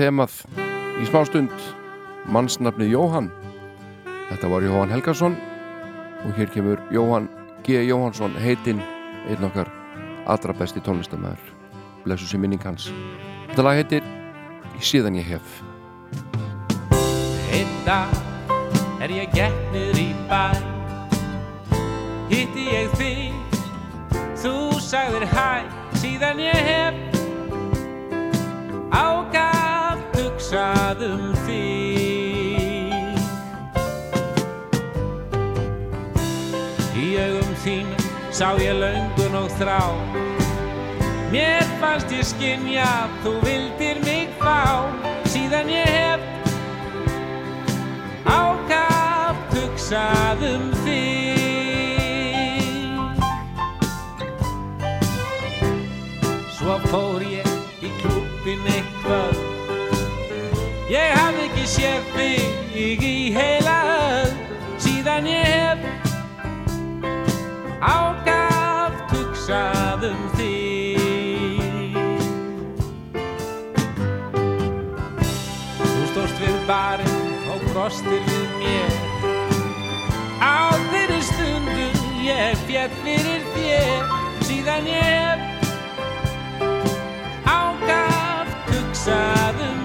þemað í smástund mannsnafnið Jóhann. Þetta var Jóhann Helgason og hér kemur Jóhann G. Jóhannsson heitinn einn okkar allra besti tónlistamæður blessu sér minning hans. Þetta lag heitir Síðan ég hef. Einn dag er ég gekk niður í bæ. Hitti ég þig. Þú sagðir hæ Síðan ég hef. Ágaf hugsað um þig Í augum þínum sá ég löngun og þrá. Mér fannst ég skynja að þú vildir mig fá. Síðan ég hef ákaft hugsað um þig Svo fór ég í klúbbin eitthvað Ég hafði ekki séð þig í heila öll Síðan ég hef ákaft hugsað um þig. Þú stóðst við barinn og brostir við mér. Á þeirri stundu ég fjall fyrir þér. Síðan ég hef ákaft hugsað um þig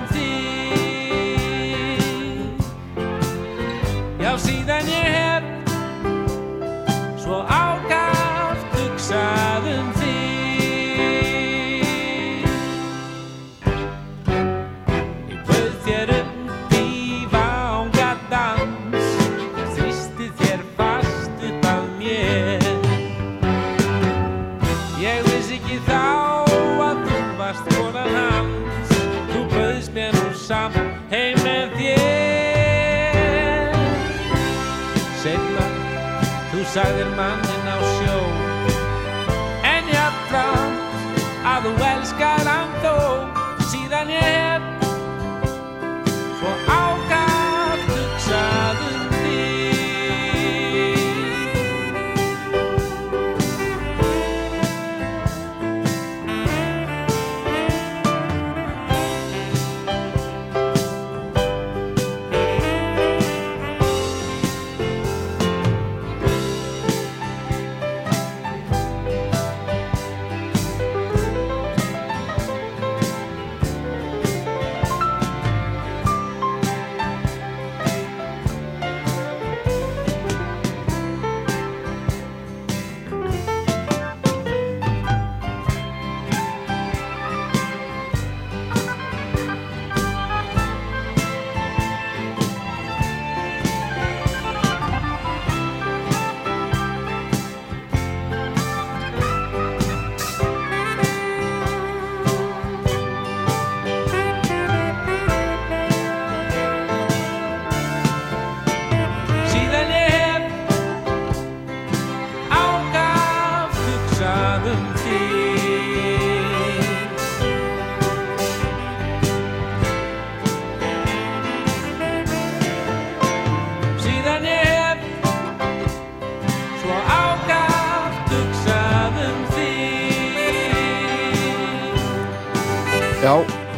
Síðan ég hef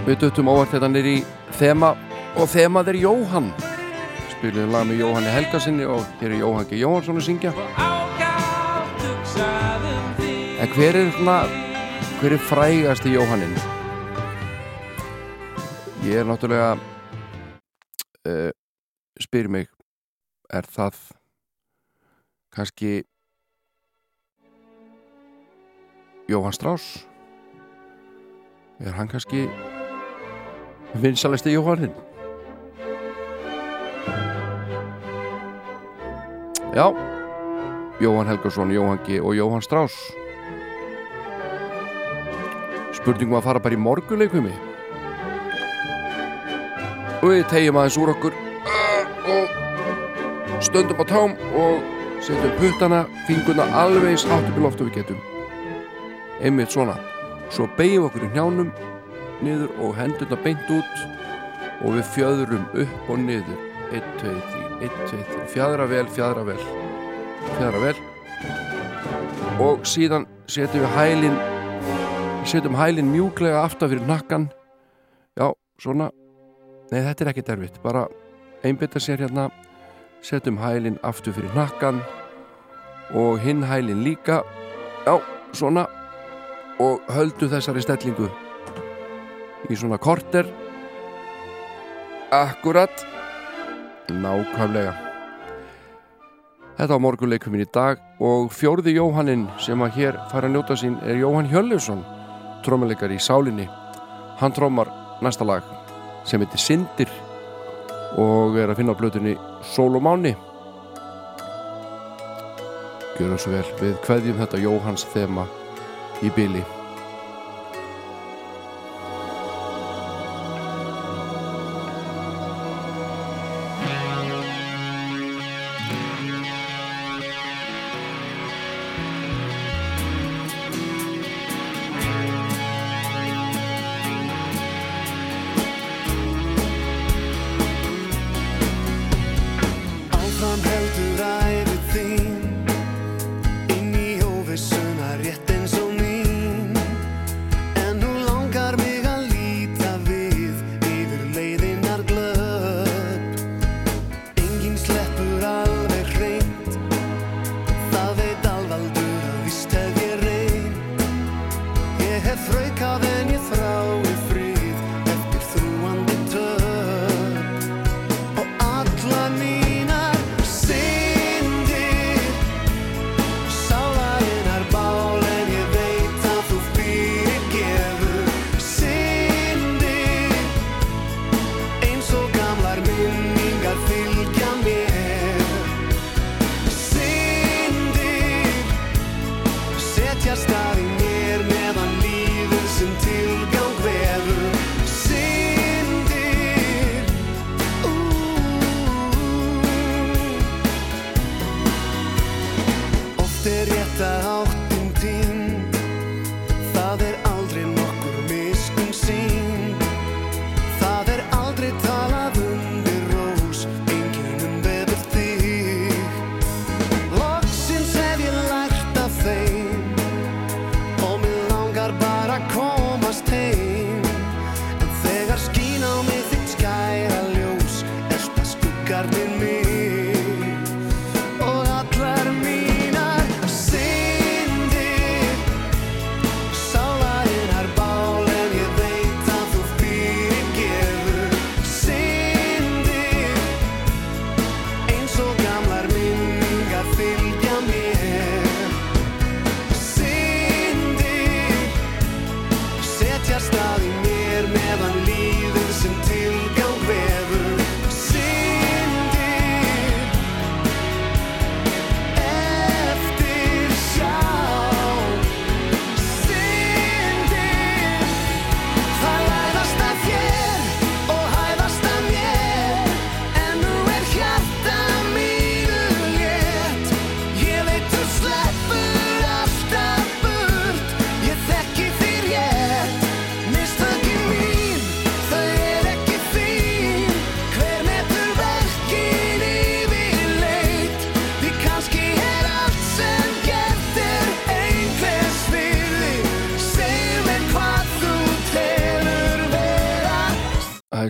við döttum óvart þetta nýr í þema og þemað er Jóhann spilum lag með Jóhanni Helgasinni og hér er Jóhann G. Jóhannsson að syngja þig en hver er svona hver er frægasti Jóhannin? Ég er náttúrulega uh, spyr mig er það kannski Jóhann Strauss er hann kannski vinsalæsti Jóhannin Já Jóhann Helgason, Jóhann G. og Jóhann Strauss. Spurningum að fara bara í morguleikumi og við tegjum aðeins úr okkur uh, og stöndum á tám og setjum puttana, fingurna alveg eins hátt upp í loft og við getum. Einmitt svona. Svo beigjum okkur í hnjánum niður og hendurna beint út og við fjöðrum upp og niður. 1, 2, 3, 1, 2, 3 fjadra vel, fjadra vel. Fjadra vel. Og síðan setjum við hælin setjum hælin mjúklega aftan fyrir nakkan já, svona. Nei, þetta er ekki derfitt, bara einbytta sér hérna. Setjum hælin aftur fyrir nakkan og hinn hælin líka. Já, svona. Og höldum þessari stellingu í svona korter akkurat nákvæmlega Þetta var morgunleikuminn í dag og fjórði Jóhannin sem að hér fara að njóta sín er Jóhann Hjörleifsson, trómuleikar í Sálinni. Hann trómar næsta lag sem heitir Sindir og er að finna á blötunni Sól og Máni. Gjörum svo vel, við kveðjum þetta Jóhanns þema í byli.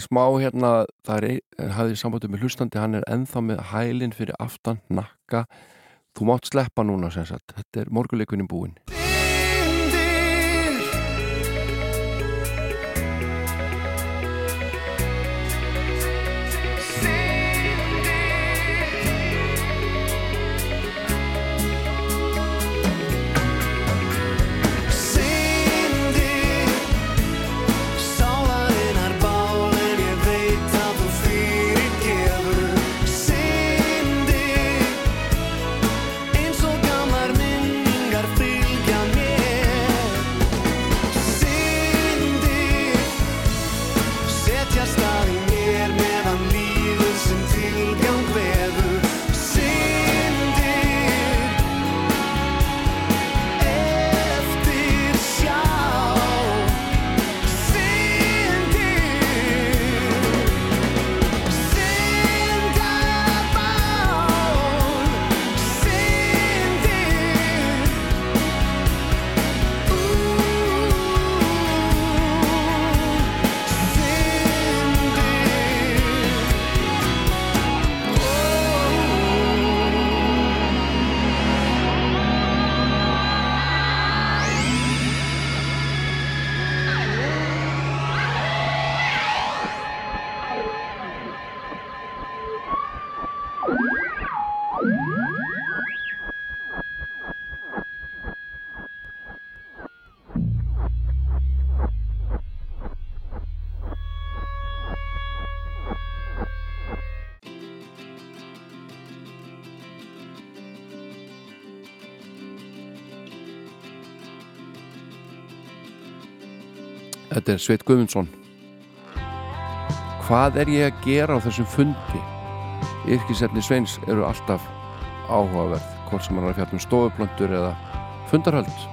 smá hérna, það er, eh, hafið sambandum með hlustandi, hann er enþá með hælinn fyrir aftan, nakka, þú mátt sleppa núna sem sagt, þetta er morguleikunum búin. Þetta er Sveit Guðmundsson. Hvað er ég að gera á þessum fundi? Yrkisefni Sveins eru alltaf áhugaverð, hvort sem hann er að fjalla um stofuplöndur eða fundarhöld.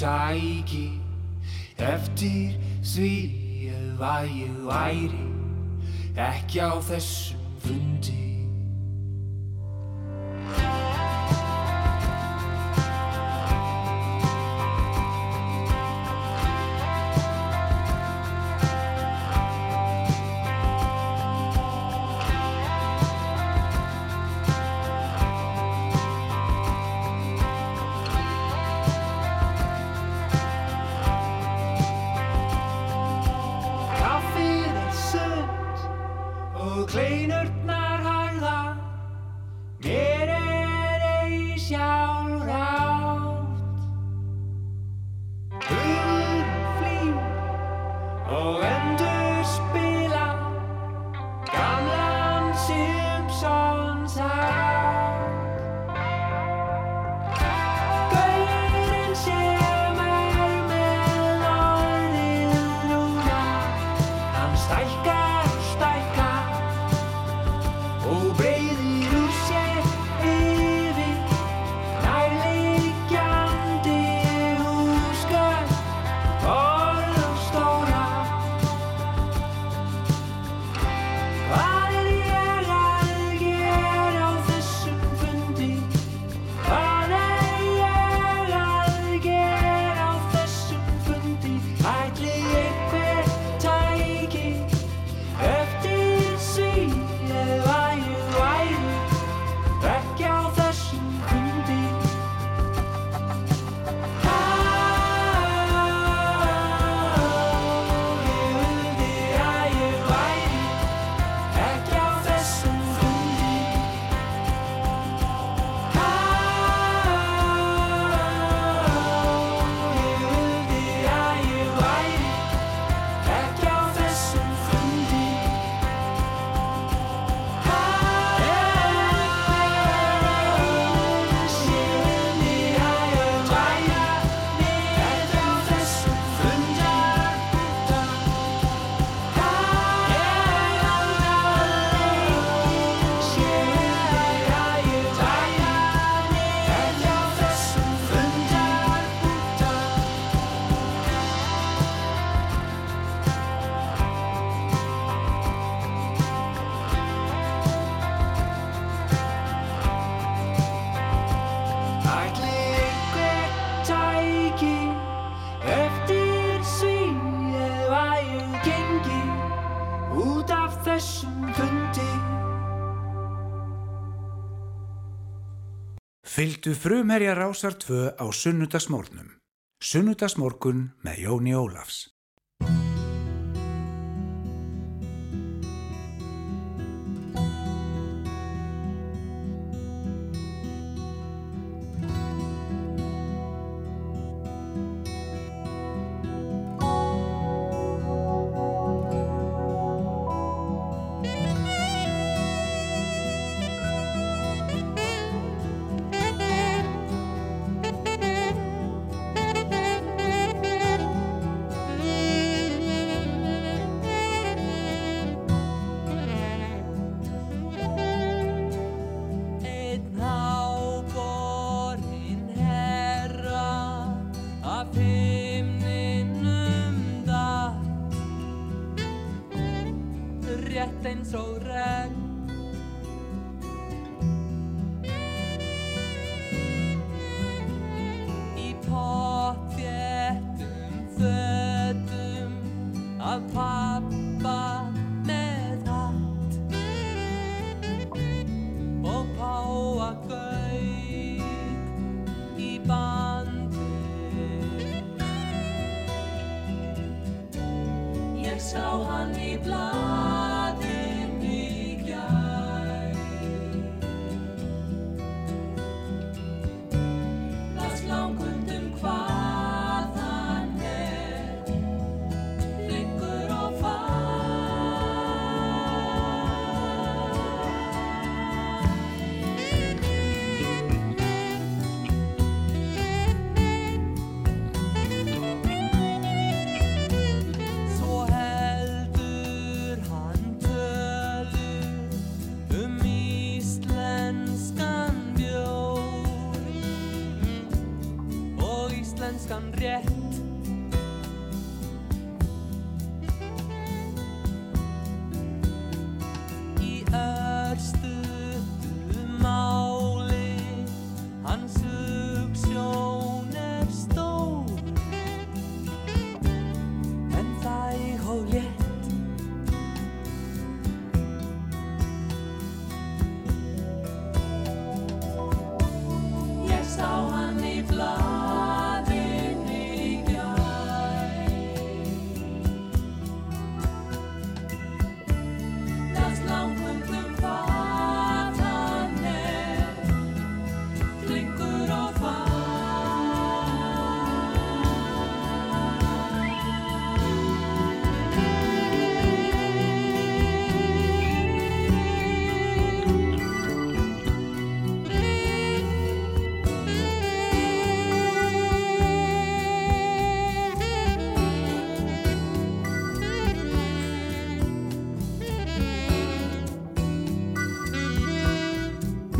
tæki eftir því að ég væri ekki á þessum fundi. fundi. Fyldu frumherja rásar tvö á sunnudagsmórnum Sunnudagsmorgun með Jóni Ólafs.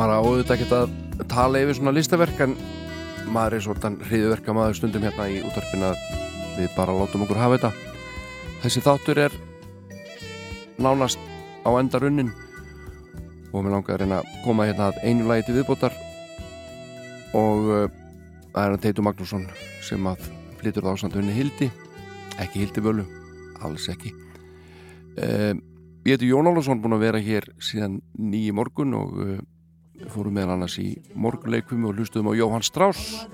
Maður á auðvitað ekki að tala yfir svona listaverk en maður er svona hriðverka maður stundum hérna í útvarpina við bara látum okkur hafa þetta. Þessi þáttur er nánast á endarunnin og mér langar að reyna að koma hérna að einu lagi til viðbótar og uh, það er hann Teitur Magnússon sem að flytur það ásand unni Hildi. Ekki Hildi Völu, alls ekki. Uh, ég heiti Jón Álfarsson búin að vera hér síðan nýji morgun og uh, fórum meðal annars í morgunleikvimi og hlustuðum á Jóhann Strauss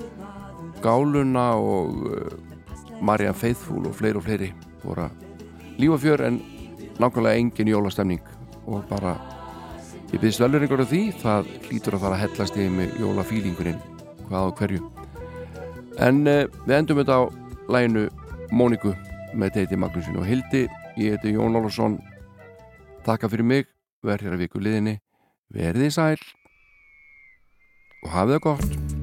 Gáluna og uh, Marian Faithfull og fleiri og fleiri. Voru að lífa fjör en nákvæmlega engin jólastemning. Og bara ég byrðist velveringar á því það hlýtur að fara að hellast í með jólafílingurinn hvað á hverju. En uh, við endum þetta á læginu Móniku með Teiti Magnúsin og Hildi. Ég heiti Jón Álfarsson takka fyrir mig, verð hér að viku liðinni. Verðið sæl og hafið það gott